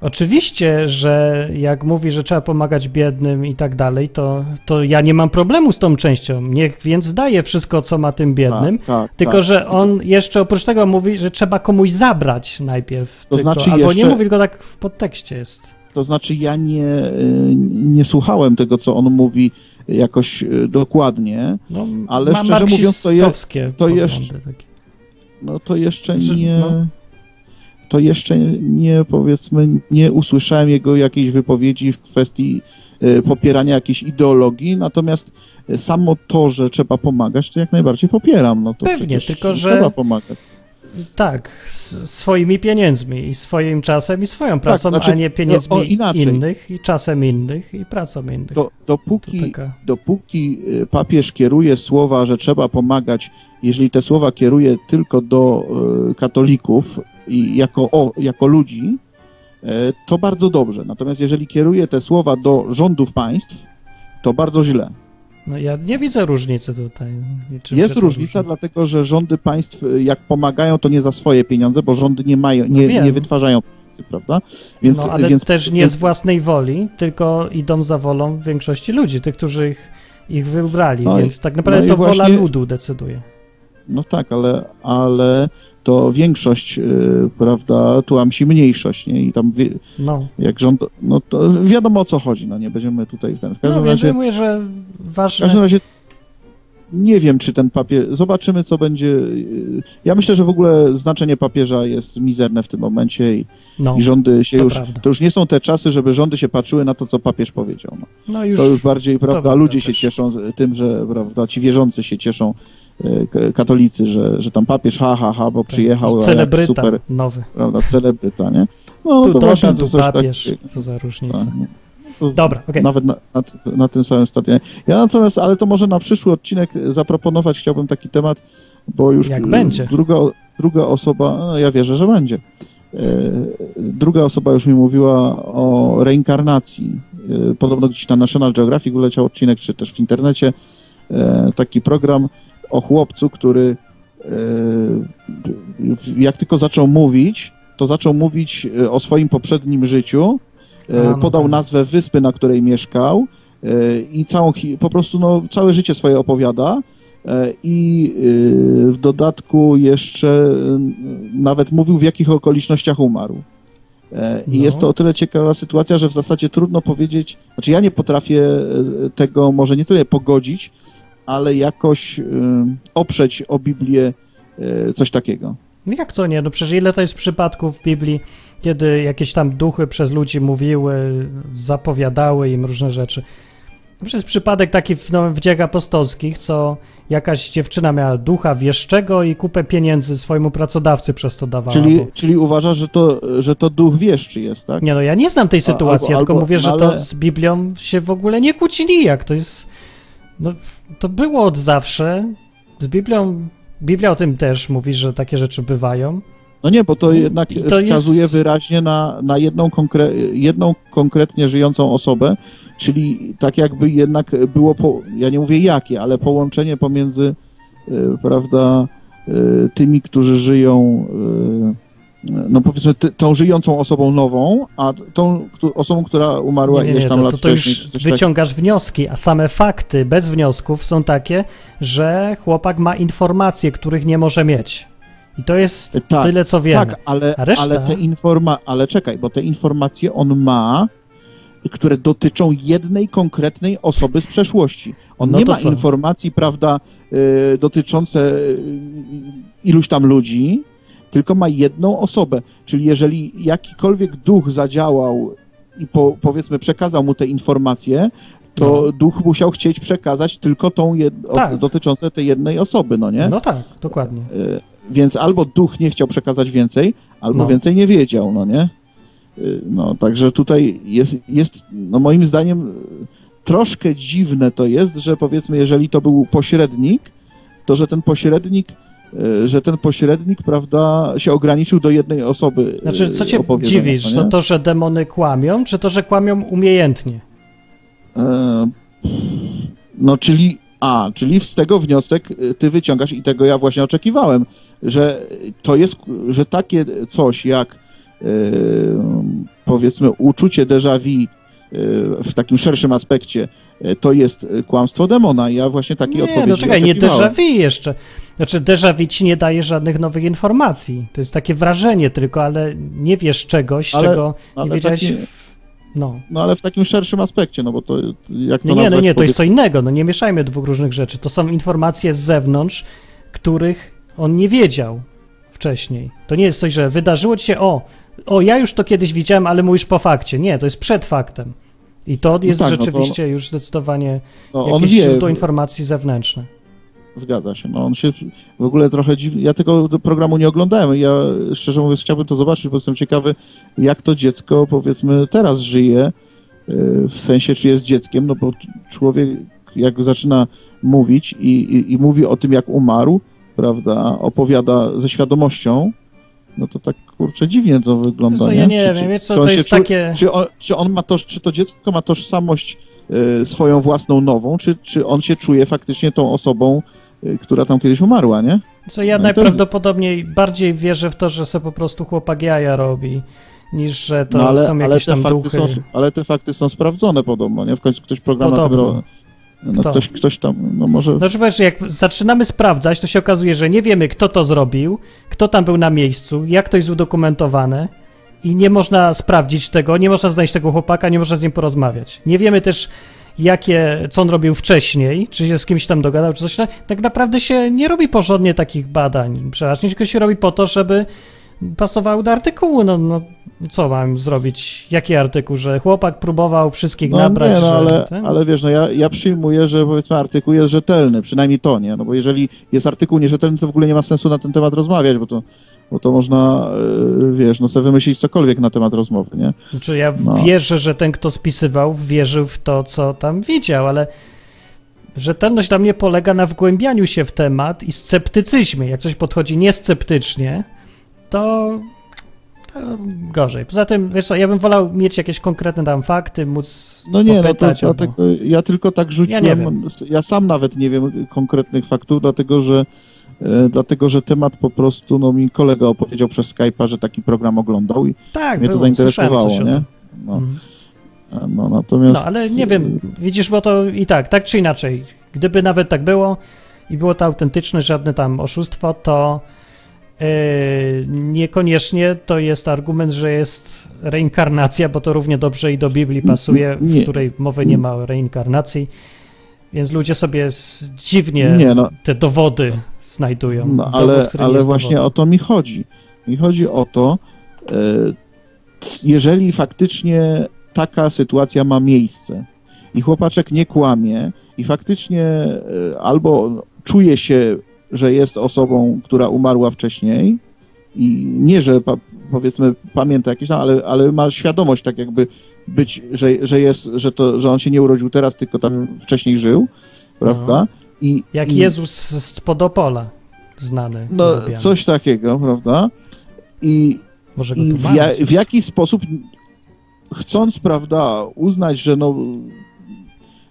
oczywiście, że jak mówi, że trzeba pomagać biednym i tak dalej, to, to ja nie mam problemu z tą częścią. Niech więc daje wszystko, co ma tym biednym. Tak, tak, Tylko, tak. że on jeszcze oprócz tego mówi, że trzeba komuś zabrać najpierw. To tylko, znaczy albo nie jeszcze- mówi, tylko tak w podtekście jest. To znaczy, ja nie, y, nie słuchałem tego, co on mówi jakoś y, dokładnie, No, Ale szczerze mówiąc, to je- marksistowskie to jeszcze- no to jeszcze Że- nie. no. To jeszcze nie, powiedzmy, nie usłyszałem jego jakiejś wypowiedzi w kwestii y, popierania jakiejś ideologii, natomiast y, samo to, że trzeba pomagać, to jak najbardziej popieram. No to Pewnie, tylko że- Trzeba pomagać. Tak, swoimi pieniędzmi i swoim czasem i swoją pracą, znaczy, a nie pieniędzmi no, o, inaczej. innych i czasem innych i pracą innych. Do, dopóki, taka... dopóki y, papież kieruje słowa, że trzeba pomagać, jeżeli te słowa kieruje tylko do katolików i jako, o, jako ludzi, y, to bardzo dobrze. Natomiast jeżeli kieruje te słowa do rządów państw, to bardzo źle. No ja nie widzę różnicy tutaj. Czym Jest różnica, różni? dlatego że rządy państw, y, jak pomagają, to nie za swoje pieniądze, bo rządy nie mają, nie, No nie wytwarzają pieniędzy, prawda? Więc, no, ale więc, też nie więc, z własnej woli, tylko idą za wolą większości ludzi, tych, którzy ich, ich wybrali, No więc tak naprawdę no to wola właśnie- ludu decyduje. No tak, ale, ale to większość, y, prawda, tłamsi mniejszość, nie? I tam wie, No, jak rząd, no to wiadomo o co chodzi, no nie będziemy tutaj w ten. W każdym no razie, że w ważne... każdym razie nie wiem, czy ten papier, zobaczymy co będzie. y, Ja myślę, że w ogóle znaczenie papieża jest mizerne w tym momencie i, No, i rządy się to już, prawda. to już nie są te czasy, żeby rządy się patrzyły na to, co papież powiedział. No. no już, To już bardziej, prawda, ludzie się też. cieszą z- tym, że, prawda, ci wierzący się cieszą, katolicy, że, że tam papież ha, ha, ha, bo przyjechał, Tak, celebryta super, nowy. prawda, celebryta, nie? No Tu to właśnie to coś tak, papież, co za różnica. tak, no. To Dobra, okej. Nawet na, na, na tym samym stadionie. Ja natomiast, ale to może na przyszły odcinek zaproponować chciałbym taki temat, bo już Jak będzie. Druga, druga osoba, no, ja wierzę, że będzie. E, Druga osoba już mi mówiła o reinkarnacji. E, Podobno gdzieś na National Geographic uleciał odcinek, czy też w internecie, e, taki program o chłopcu, który e, jak tylko zaczął mówić, to zaczął mówić e, o swoim poprzednim życiu, e, no podał tak. nazwę wyspy, na której mieszkał i całą, po prostu no, całe życie swoje opowiada i w dodatku jeszcze nawet mówił w jakich okolicznościach umarł. I No. jest to o tyle ciekawa sytuacja, że w zasadzie trudno powiedzieć, znaczy ja nie potrafię tego może nie tyle pogodzić, ale jakoś e, oprzeć o Biblię e, coś takiego. Jak to nie? No przecież ile to jest przypadków w Biblii, kiedy jakieś tam duchy przez ludzi mówiły, zapowiadały im różne rzeczy. No jest przypadek taki w, no, w dziejach apostolskich, co jakaś dziewczyna miała ducha wieszczego i kupę pieniędzy swojemu pracodawcy przez to dawała. Czyli, bo... czyli uważasz, że to, że to duch wieszczy jest, tak? Nie no, ja nie znam tej A- sytuacji, albo- ja tylko albo- mówię, że to z Biblią się w ogóle nie kłóci nijak. To jest... No, to było od zawsze. Z Biblią... Biblia o tym też mówi, że takie rzeczy bywają. No nie, bo to jednak I to wskazuje jest- wyraźnie na, na jedną, konkre, jedną konkretnie żyjącą osobę, czyli tak jakby jednak było, po, ja nie mówię jakie, ale połączenie pomiędzy, y, prawda, y, tymi, którzy żyją, y, no powiedzmy, tą żyjącą osobą nową, a tą osobą, która umarła Nie, nie, ileś nie, tam to, lat to, to wcześniej. już tak- wyciągasz wnioski, a same fakty bez wniosków są takie, że chłopak ma informacje, których nie może mieć. I to jest tak, tyle, co wiemy. Tak, ale, reszta? ale te informa, ale czekaj, bo te informacje on ma które dotyczą jednej konkretnej osoby z przeszłości. On No nie ma co? informacji, prawda, y, dotyczące y, iluś tam ludzi, tylko ma jedną osobę. Czyli jeżeli jakikolwiek duch zadziałał i po, powiedzmy przekazał mu te informacje, to No. duch musiał chcieć przekazać tylko tą jed... Tak. dotyczące tej jednej osoby, no nie? No tak, dokładnie. Y, Więc albo duch nie chciał przekazać więcej, albo No. więcej nie wiedział, no nie? Y, No, także tutaj jest, jest, no moim zdaniem troszkę dziwne to jest, że powiedzmy, jeżeli to był pośrednik, to że ten pośrednik, że ten pośrednik, prawda, się ograniczył do jednej osoby. Znaczy, co cię dziwisz? no To to, że demony kłamią, czy to, że kłamią umiejętnie? E, No, czyli, a, czyli z tego wniosek ty wyciągasz i tego ja właśnie oczekiwałem, że to jest, że takie coś jak powiedzmy uczucie déjà vu w takim szerszym aspekcie y, to jest y, kłamstwo demona. Ja właśnie takiej Nie, odpowiedzi no czekaj, nie déjà vu jeszcze. Znaczy, déjà vu ci nie daje żadnych nowych informacji. To jest takie wrażenie tylko, ale nie wiesz czegoś, Ale- czego nie ale wiedziałeś. taki- w- No. No ale w takim szerszym aspekcie, no bo to jak to Nie, nie, no nie, to jest co innego. No nie mieszajmy dwóch różnych rzeczy. To są informacje z zewnątrz, których on nie wiedział wcześniej. To nie jest coś, że wydarzyło ci się, o, o, ja już to kiedyś widziałem, ale mówisz po fakcie. Nie, to jest przed faktem. I to jest tak, no to- rzeczywiście już zdecydowanie no, jakieś wie, źródło informacji zewnętrzne. Zgadza się. No on się w ogóle trochę dziwnie. Ja tego programu nie oglądałem. Ja szczerze mówiąc chciałbym to zobaczyć, bo jestem ciekawy, jak to dziecko powiedzmy teraz żyje. yy, W sensie, czy jest dzieckiem, no bo człowiek jak zaczyna mówić i, i, i mówi o tym, jak umarł, prawda, opowiada ze świadomością, no to tak kurczę dziwnie to wygląda. Co, nie? ja nie Czy- wiem, czy- co, czy to jest czu- takie... Czy, on, czy, on ma to, czy to dziecko ma tożsamość y, swoją własną nową, czy, czy on się czuje faktycznie tą osobą, y, która tam kiedyś umarła, nie? Co ja No to jest- najprawdopodobniej bardziej wierzę w to, że se po prostu chłopak jaja robi, niż że to no, ale, są ale, jakieś te tam fakty duchy. są, ale te fakty są sprawdzone podobno, nie? W końcu ktoś program na tym no, Kto? ktoś, ktoś tam, no może... Znaczy, wiesz, jak zaczynamy sprawdzać, to się okazuje, że nie wiemy, kto to zrobił, kto tam był na miejscu, jak to jest udokumentowane i nie można sprawdzić tego, nie można znaleźć tego chłopaka, nie można z nim porozmawiać. Nie wiemy też, jakie, co on robił wcześniej, czy się z kimś tam dogadał, czy coś. Tak naprawdę się nie robi porządnie takich badań. Przeważnie tylko się robi po to, żeby pasowały do artykułu. No, no co mam zrobić? Jaki artykuł, że chłopak próbował wszystkich No nabrać, nie, no ale, ale wiesz, no ja, ja przyjmuję, że powiedzmy artykuł jest rzetelny, przynajmniej to, nie? No bo jeżeli jest artykuł nierzetelny, to w ogóle nie ma sensu na ten temat rozmawiać, bo to, bo to można, y, wiesz, no sobie wymyślić cokolwiek na temat rozmowy, nie? Znaczy ja No. wierzę, że ten, kto spisywał, wierzył w to, co tam widział, ale rzetelność dla mnie polega na wgłębianiu się w temat i sceptycyzmie. Jak ktoś podchodzi niesceptycznie, to, to gorzej. Poza tym, wiesz co, ja bym wolał mieć jakieś konkretne tam fakty, móc No nie, no to albo- dlatego, ja tylko tak rzuciłem, Ja ja sam nawet nie wiem konkretnych faktów, dlatego że e, dlatego, że temat po prostu, no mi kolega opowiedział przez Skype'a, że taki program oglądał i Tak, mnie to zainteresowało, nie? tym. No, Mhm. e, no natomiast... No, ale nie wiem, widzisz, bo to i tak, tak czy inaczej, gdyby nawet tak było i było to autentyczne, żadne tam oszustwo, to niekoniecznie to jest argument, że jest reinkarnacja, bo to równie dobrze i do Biblii pasuje, w Nie. której mowy nie ma o reinkarnacji, więc ludzie sobie dziwnie Nie, no, te dowody znajdują. No, Dowód, ale, nie ale właśnie dowodem. o to mi chodzi. Mi chodzi o to, e, jeżeli faktycznie taka sytuacja ma miejsce i chłopaczek nie kłamie i faktycznie e, albo czuje się, że jest osobą, która umarła wcześniej i nie, że pa, powiedzmy pamięta jakieś, no, ale, ale ma świadomość tak jakby być, że, że jest, że, to, że on się nie urodził teraz, tylko tam wcześniej żył, prawda? I, Jak i, Jezus z Podopola, znany. no, coś takiego, prawda? I, Może i w, ja, w jaki sposób, chcąc, prawda, uznać, że no,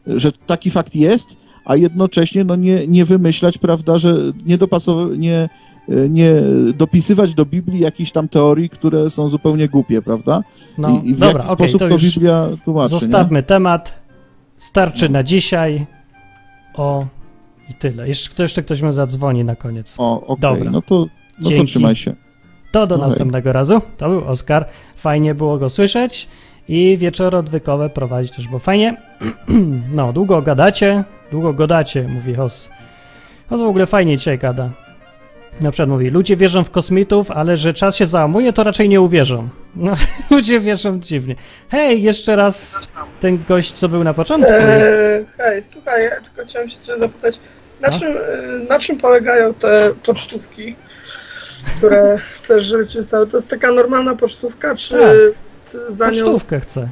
że taki fakt jest, a jednocześnie no, nie, nie wymyślać, prawda, że nie dopasować, nie, nie dopisywać do Biblii jakichś tam teorii, które są zupełnie głupie, prawda? No, I, i w dobra, jaki okej, sposób to to, Biblia tłumaczy, Zostawmy temat. Starczy na dzisiaj. O i tyle. Jeszcze, jeszcze ktoś ma zadzwoni na koniec. nie? O, okej, Dobra. no to, no to trzymaj się. To do no następnego razu. To był Oskar. Fajnie było go słyszeć. i wieczory odwykowe prowadzić też, bo fajnie. no, długo gadacie, długo gadacie, mówi Hos. Hos w ogóle fajnie dzisiaj gada. Na przykład mówi, ludzie wierzą w kosmitów, ale że czas się załamuje, to raczej nie uwierzą. No, ludzie wierzą dziwnie. Hej, jeszcze raz ten gość, co był na początku. Eee, hej, słuchaj, ja tylko chciałem się cię zapytać, na, No? czym, e, na czym polegają te pocztówki, które chcesz, żeby ci wystały? To jest taka normalna pocztówka, czy Tak. za nią... Pocztówkę chcę.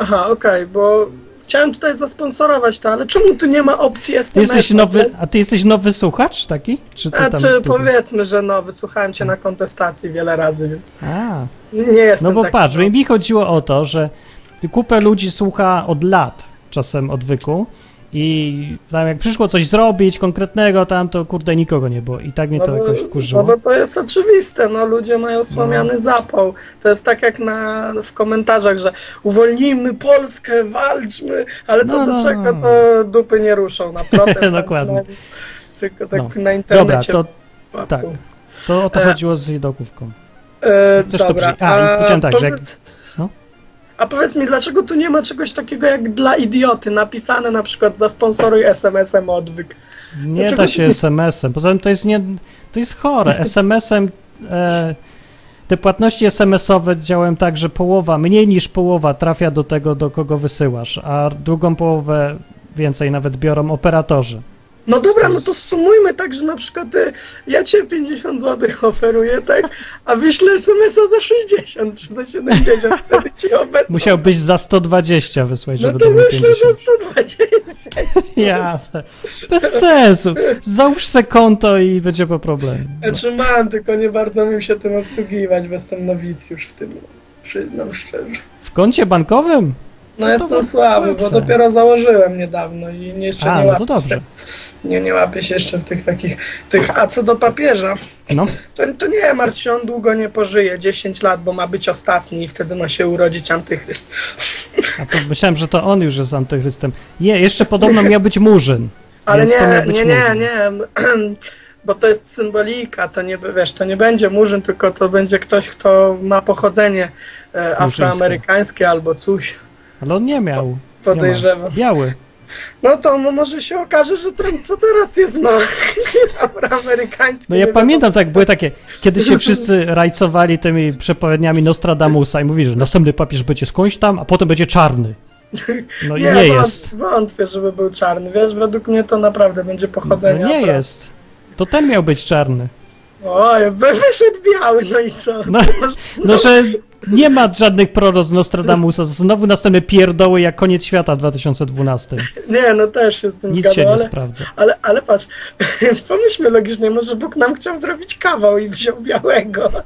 Aha, okej, bo chciałem tutaj zasponsorować to, ale czemu tu nie ma opcji SMS? jesteś nowy, a ty jesteś nowy słuchacz taki? Czy ty tam... powiedzmy, że no, wysłuchałem cię na kontestacji wiele razy, więc A, nie jestem no bo taki, patrz, no. mi chodziło o to, że kupę ludzi słucha od lat czasem odwyku i tam jak przyszło coś zrobić konkretnego, tam to kurde nikogo nie było i tak mnie to bo- jakoś wkurzyło. No bo to jest oczywiste, no ludzie mają słomiany zapał. To jest tak jak na, w komentarzach, że uwolnijmy Polskę, walczmy, ale co No, do no, czego no. to dupy nie ruszą na protest. Dokładnie. Na, tylko tak No. na Dobra, internecie. to łapią. tak. Co o to E, chodziło z widokówką? E, Chcesz to dobra, przy- a, i powiedziałem tak, że jak- powiedz, no. A powiedz mi, dlaczego tu nie ma czegoś takiego jak dla idioty, napisane na przykład zasponsoruj SMS-em odwyk. Nie Dlaczego da się ty- SMS-em. Poza tym to jest nie. To jest chore. SMS-em. E, te płatności SMS-owe działają tak, że połowa, mniej niż połowa trafia do tego, do kogo wysyłasz, a drugą połowę więcej nawet biorą operatorzy. No dobra, no to sumujmy tak, że na przykład y, ja cię 50 zł oferuję, tak, a wyślę SMS-a za 60 czy za 70, wtedy ci obetnę. Musiałbyś za 120 wysłać, No żeby to to było wyślę 50. za 120. Ja, bez sensu. Załóż se konto i będzie po problemie. No. Znaczy mam, tylko nie bardzo umiem się tym obsługiwać, bo jestem nowicjusz w tym, przyznam szczerze. W koncie bankowym? No jestem to słaby, bo dopiero założyłem niedawno i nie- jeszcze A, nie no łapię to dobrze. się. Nie, nie łapię się jeszcze w tych takich, tych, a co do papieża, No, to, to nie martw się, on długo nie pożyje, 10 lat, bo ma być ostatni i wtedy ma się urodzić antychryst. a to myślałem, że to on już jest antychrystem. Nie, jeszcze podobno miał być Murzyn. Ale Więc to nie, być nie, nie, Murzyn. nie, bo to jest symbolika, to nie, wiesz, to nie będzie murzyn, tylko to będzie ktoś, kto ma pochodzenie e, afroamerykańskie albo coś, Ale on nie miał. Nie podejrzewam. ma. Biały. No to mo- może się okaże, że ten, co teraz jest, no, afroamerykański. No ja nie pamiętam, tak, były takie, kiedy się wszyscy rajcowali tymi przepowiedniami Nostradamusa i mówili, że następny papież będzie skądś tam, a potem będzie czarny. No i nie, wąt- jest. Wątpię, żeby był czarny. Wiesz, według mnie to naprawdę będzie No pochodzenie. nie afro- jest. To ten miał być czarny. Oj, wy- wyszedł biały, no i co? No, no że nie ma żadnych proroc Nostradamusa. Znowu następne pierdoły jak koniec świata w 2012. Nie, no też się z tym Nic się nie ale, sprawdza. ale, ale patrz, pomyślmy logicznie, może Bóg nam chciał zrobić kawał i wziął białego.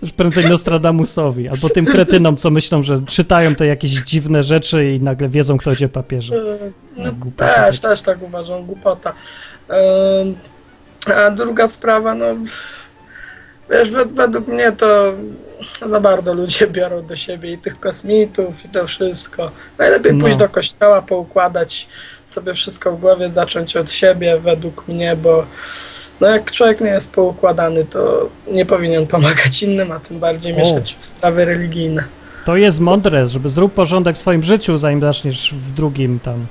Też prędzej Nostradamusowi, albo tym kretynom, co myślą, że czytają te jakieś dziwne rzeczy i nagle wiedzą, kto będzie papieżem. No, głupota też, taka. też tak uważam, głupota. Ym, A druga sprawa, no wiesz, wed- według mnie to za bardzo ludzie biorą do siebie i tych kosmitów i to wszystko. Najlepiej No. pójść do kościoła, poukładać sobie wszystko w głowie, zacząć od siebie według mnie, bo no jak człowiek nie jest poukładany, to nie powinien pomagać innym, a tym bardziej mieszać w sprawy religijne. To jest mądre, żeby zrób porządek w swoim życiu, zanim zaczniesz w drugim tam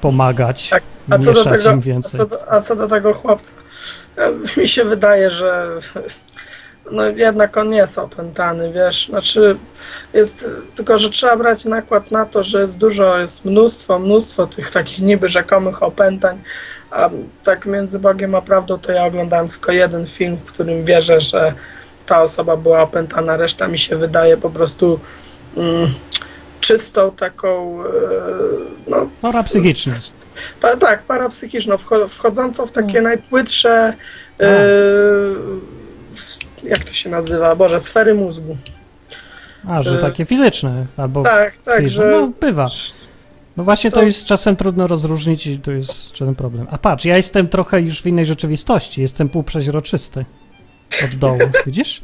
pomagać. Tak, A co, do tego, a, co do, a co do tego chłopca, e, mi się wydaje, że no jednak on jest opętany, wiesz, znaczy jest, tylko że trzeba brać nakład na to, że jest dużo, jest mnóstwo, mnóstwo tych takich niby rzekomych opętań, a tak między Bogiem a prawdą to ja oglądałem tylko jeden film, w którym wierzę, że ta osoba była opętana, reszta mi się wydaje po prostu mm, czystą taką, e, no Parapsychiczny. s- Pa, tak, parapsychiczną, wcho- wchodzącą w takie Mm. najpłytsze, e, s- jak to się nazywa, Boże, sfery mózgu. A, że y- takie fizyczne, albo Tak, tak, fizyczne. że... No, bywa. No właśnie to To- jest czasem trudno rozróżnić i to jest żaden problem. A patrz, ja jestem trochę już w innej rzeczywistości, jestem półprzeźroczysty od dołu, widzisz?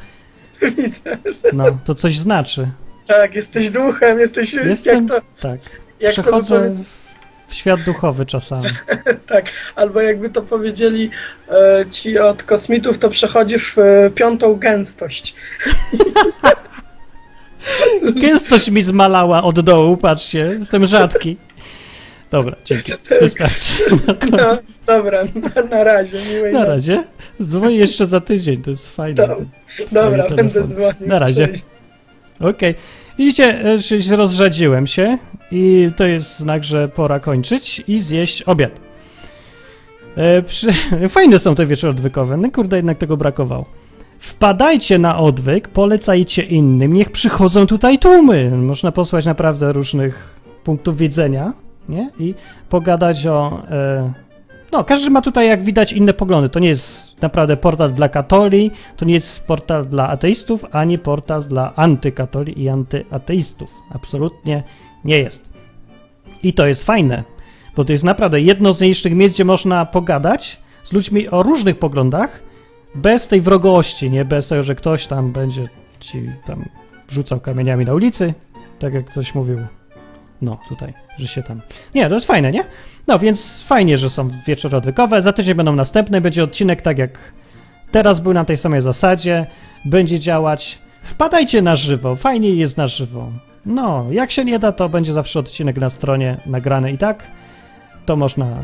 Widzę. No, to coś znaczy. Tak, jesteś duchem, jesteś, Jestem, jak to, tak, jak to by przechodzę powiedz, w świat duchowy czasami. tak, albo jakby to powiedzieli e, ci od kosmitów, to przechodzisz w e, piątą gęstość. Gęstość mi zmalała od dołu, patrzcie, jestem rzadki. Dobra, dzięki. Wystarczy. No, dobra, na, na razie. Miłej Na razie. Dzwonię jeszcze za tydzień, to jest fajne. Dobra. Będę dzwonił. Na razie. Okej. Widzicie, e, rozrzadziłem się i to jest znak, że pora kończyć i zjeść obiad. E, przy... Fajne są te wieczory odwykowe, no kurde, jednak tego brakowało. Wpadajcie na odwyk, polecajcie innym, niech przychodzą tutaj tłumy. Można posłać naprawdę różnych punktów widzenia, nie? I pogadać o... E... No, każdy ma tutaj, jak widać, inne poglądy. To nie jest naprawdę portal dla katoli, to nie jest portal dla ateistów, ani portal dla antykatoli i antyateistów. Absolutnie nie jest. I to jest fajne, bo to jest naprawdę jedno z mniejszych miejsc, gdzie można pogadać z ludźmi o różnych poglądach, bez tej wrogości, nie bez tego, że ktoś tam będzie ci tam rzucał kamieniami na ulicy, tak jak ktoś mówił. No, tutaj, że się tam. Nie, to jest fajne, nie? No, więc fajnie, że są wieczory odwykowe. Za tydzień będą następne. Będzie odcinek tak jak teraz był na tej samej zasadzie. Będzie działać. Wpadajcie na żywo. Fajniej jest na żywo. No, jak się nie da, to będzie zawsze odcinek na stronie nagrany i tak. To można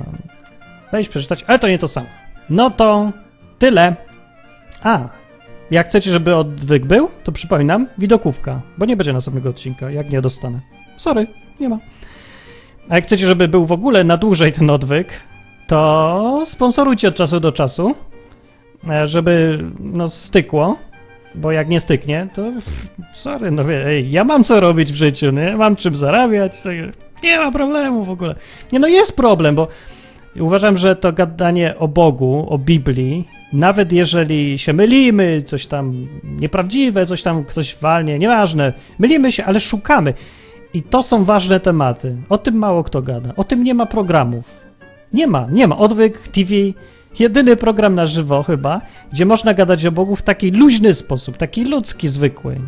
wejść, przeczytać, ale to nie to samo. No to tyle. A, jak chcecie, żeby odwyk był, to przypominam, widokówka, bo nie będzie następnego odcinka, jak nie dostanę. Sorry, nie ma. A jak chcecie, żeby był w ogóle na dłużej ten odwyk, to sponsorujcie od czasu do czasu, e, żeby no stykło, bo jak nie styknie, to sorry, no wie, ej, ja mam co robić w życiu, nie? Mam czym zarabiać, co- nie ma problemu w ogóle. Nie, no jest problem, bo uważam, że to gadanie o Bogu, o Biblii, nawet jeżeli się mylimy, coś tam nieprawdziwe, coś tam ktoś walnie, nieważne, mylimy się, ale szukamy. I to są ważne tematy. O tym mało kto gada. O tym nie ma programów. Nie ma, nie ma. Odwyk TV, jedyny program na żywo chyba, gdzie można gadać o Bogu w taki luźny sposób, taki ludzki, zwykły.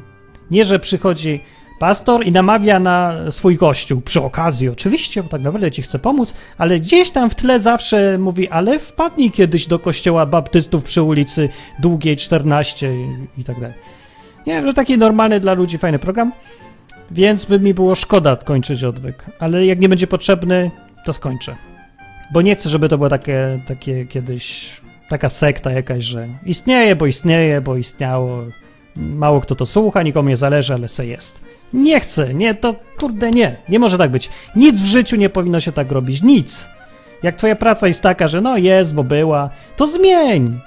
Nie, że przychodzi pastor i namawia na swój kościół. Przy okazji, oczywiście, bo tak naprawdę ci chce pomóc, ale gdzieś tam w tle zawsze mówi, ale wpadnij kiedyś do kościoła baptystów przy ulicy Długiej 14 i, tak dalej. Nie, że taki normalny dla ludzi fajny program. Więc by mi było szkoda kończyć odwyk, ale jak nie będzie potrzebny, to skończę. Bo nie chcę, żeby to było takie, takie kiedyś, taka sekta jakaś, że istnieje, bo istnieje, bo istniało. Mało kto to słucha, nikomu nie zależy, ale se jest. Nie chcę, nie, to kurde nie, nie może tak być. Nic w życiu nie powinno się tak robić, nic. Jak twoja praca jest taka, że no jest, bo była, to zmień.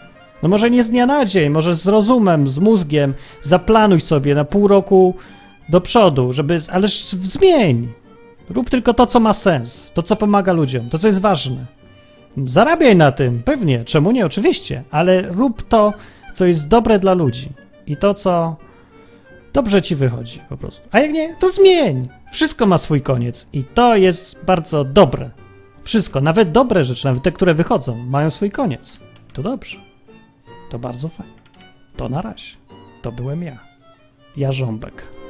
No może nie z dnia na dzień, może z rozumem, z mózgiem, zaplanuj sobie na pół roku do przodu, żeby. Ależ zmień. Rób tylko to, co ma sens, to, co pomaga ludziom, to, co jest ważne. Zarabiaj na tym, pewnie, czemu nie, oczywiście, ale rób to, co jest dobre dla ludzi i to, co dobrze ci wychodzi po prostu. A jak nie, to zmień. Wszystko ma swój koniec i to jest bardzo dobre. Wszystko, nawet dobre rzeczy, nawet te, które wychodzą, mają swój koniec. To dobrze. To bardzo fajnie. To na razie. To byłem ja. Ja Żąbek.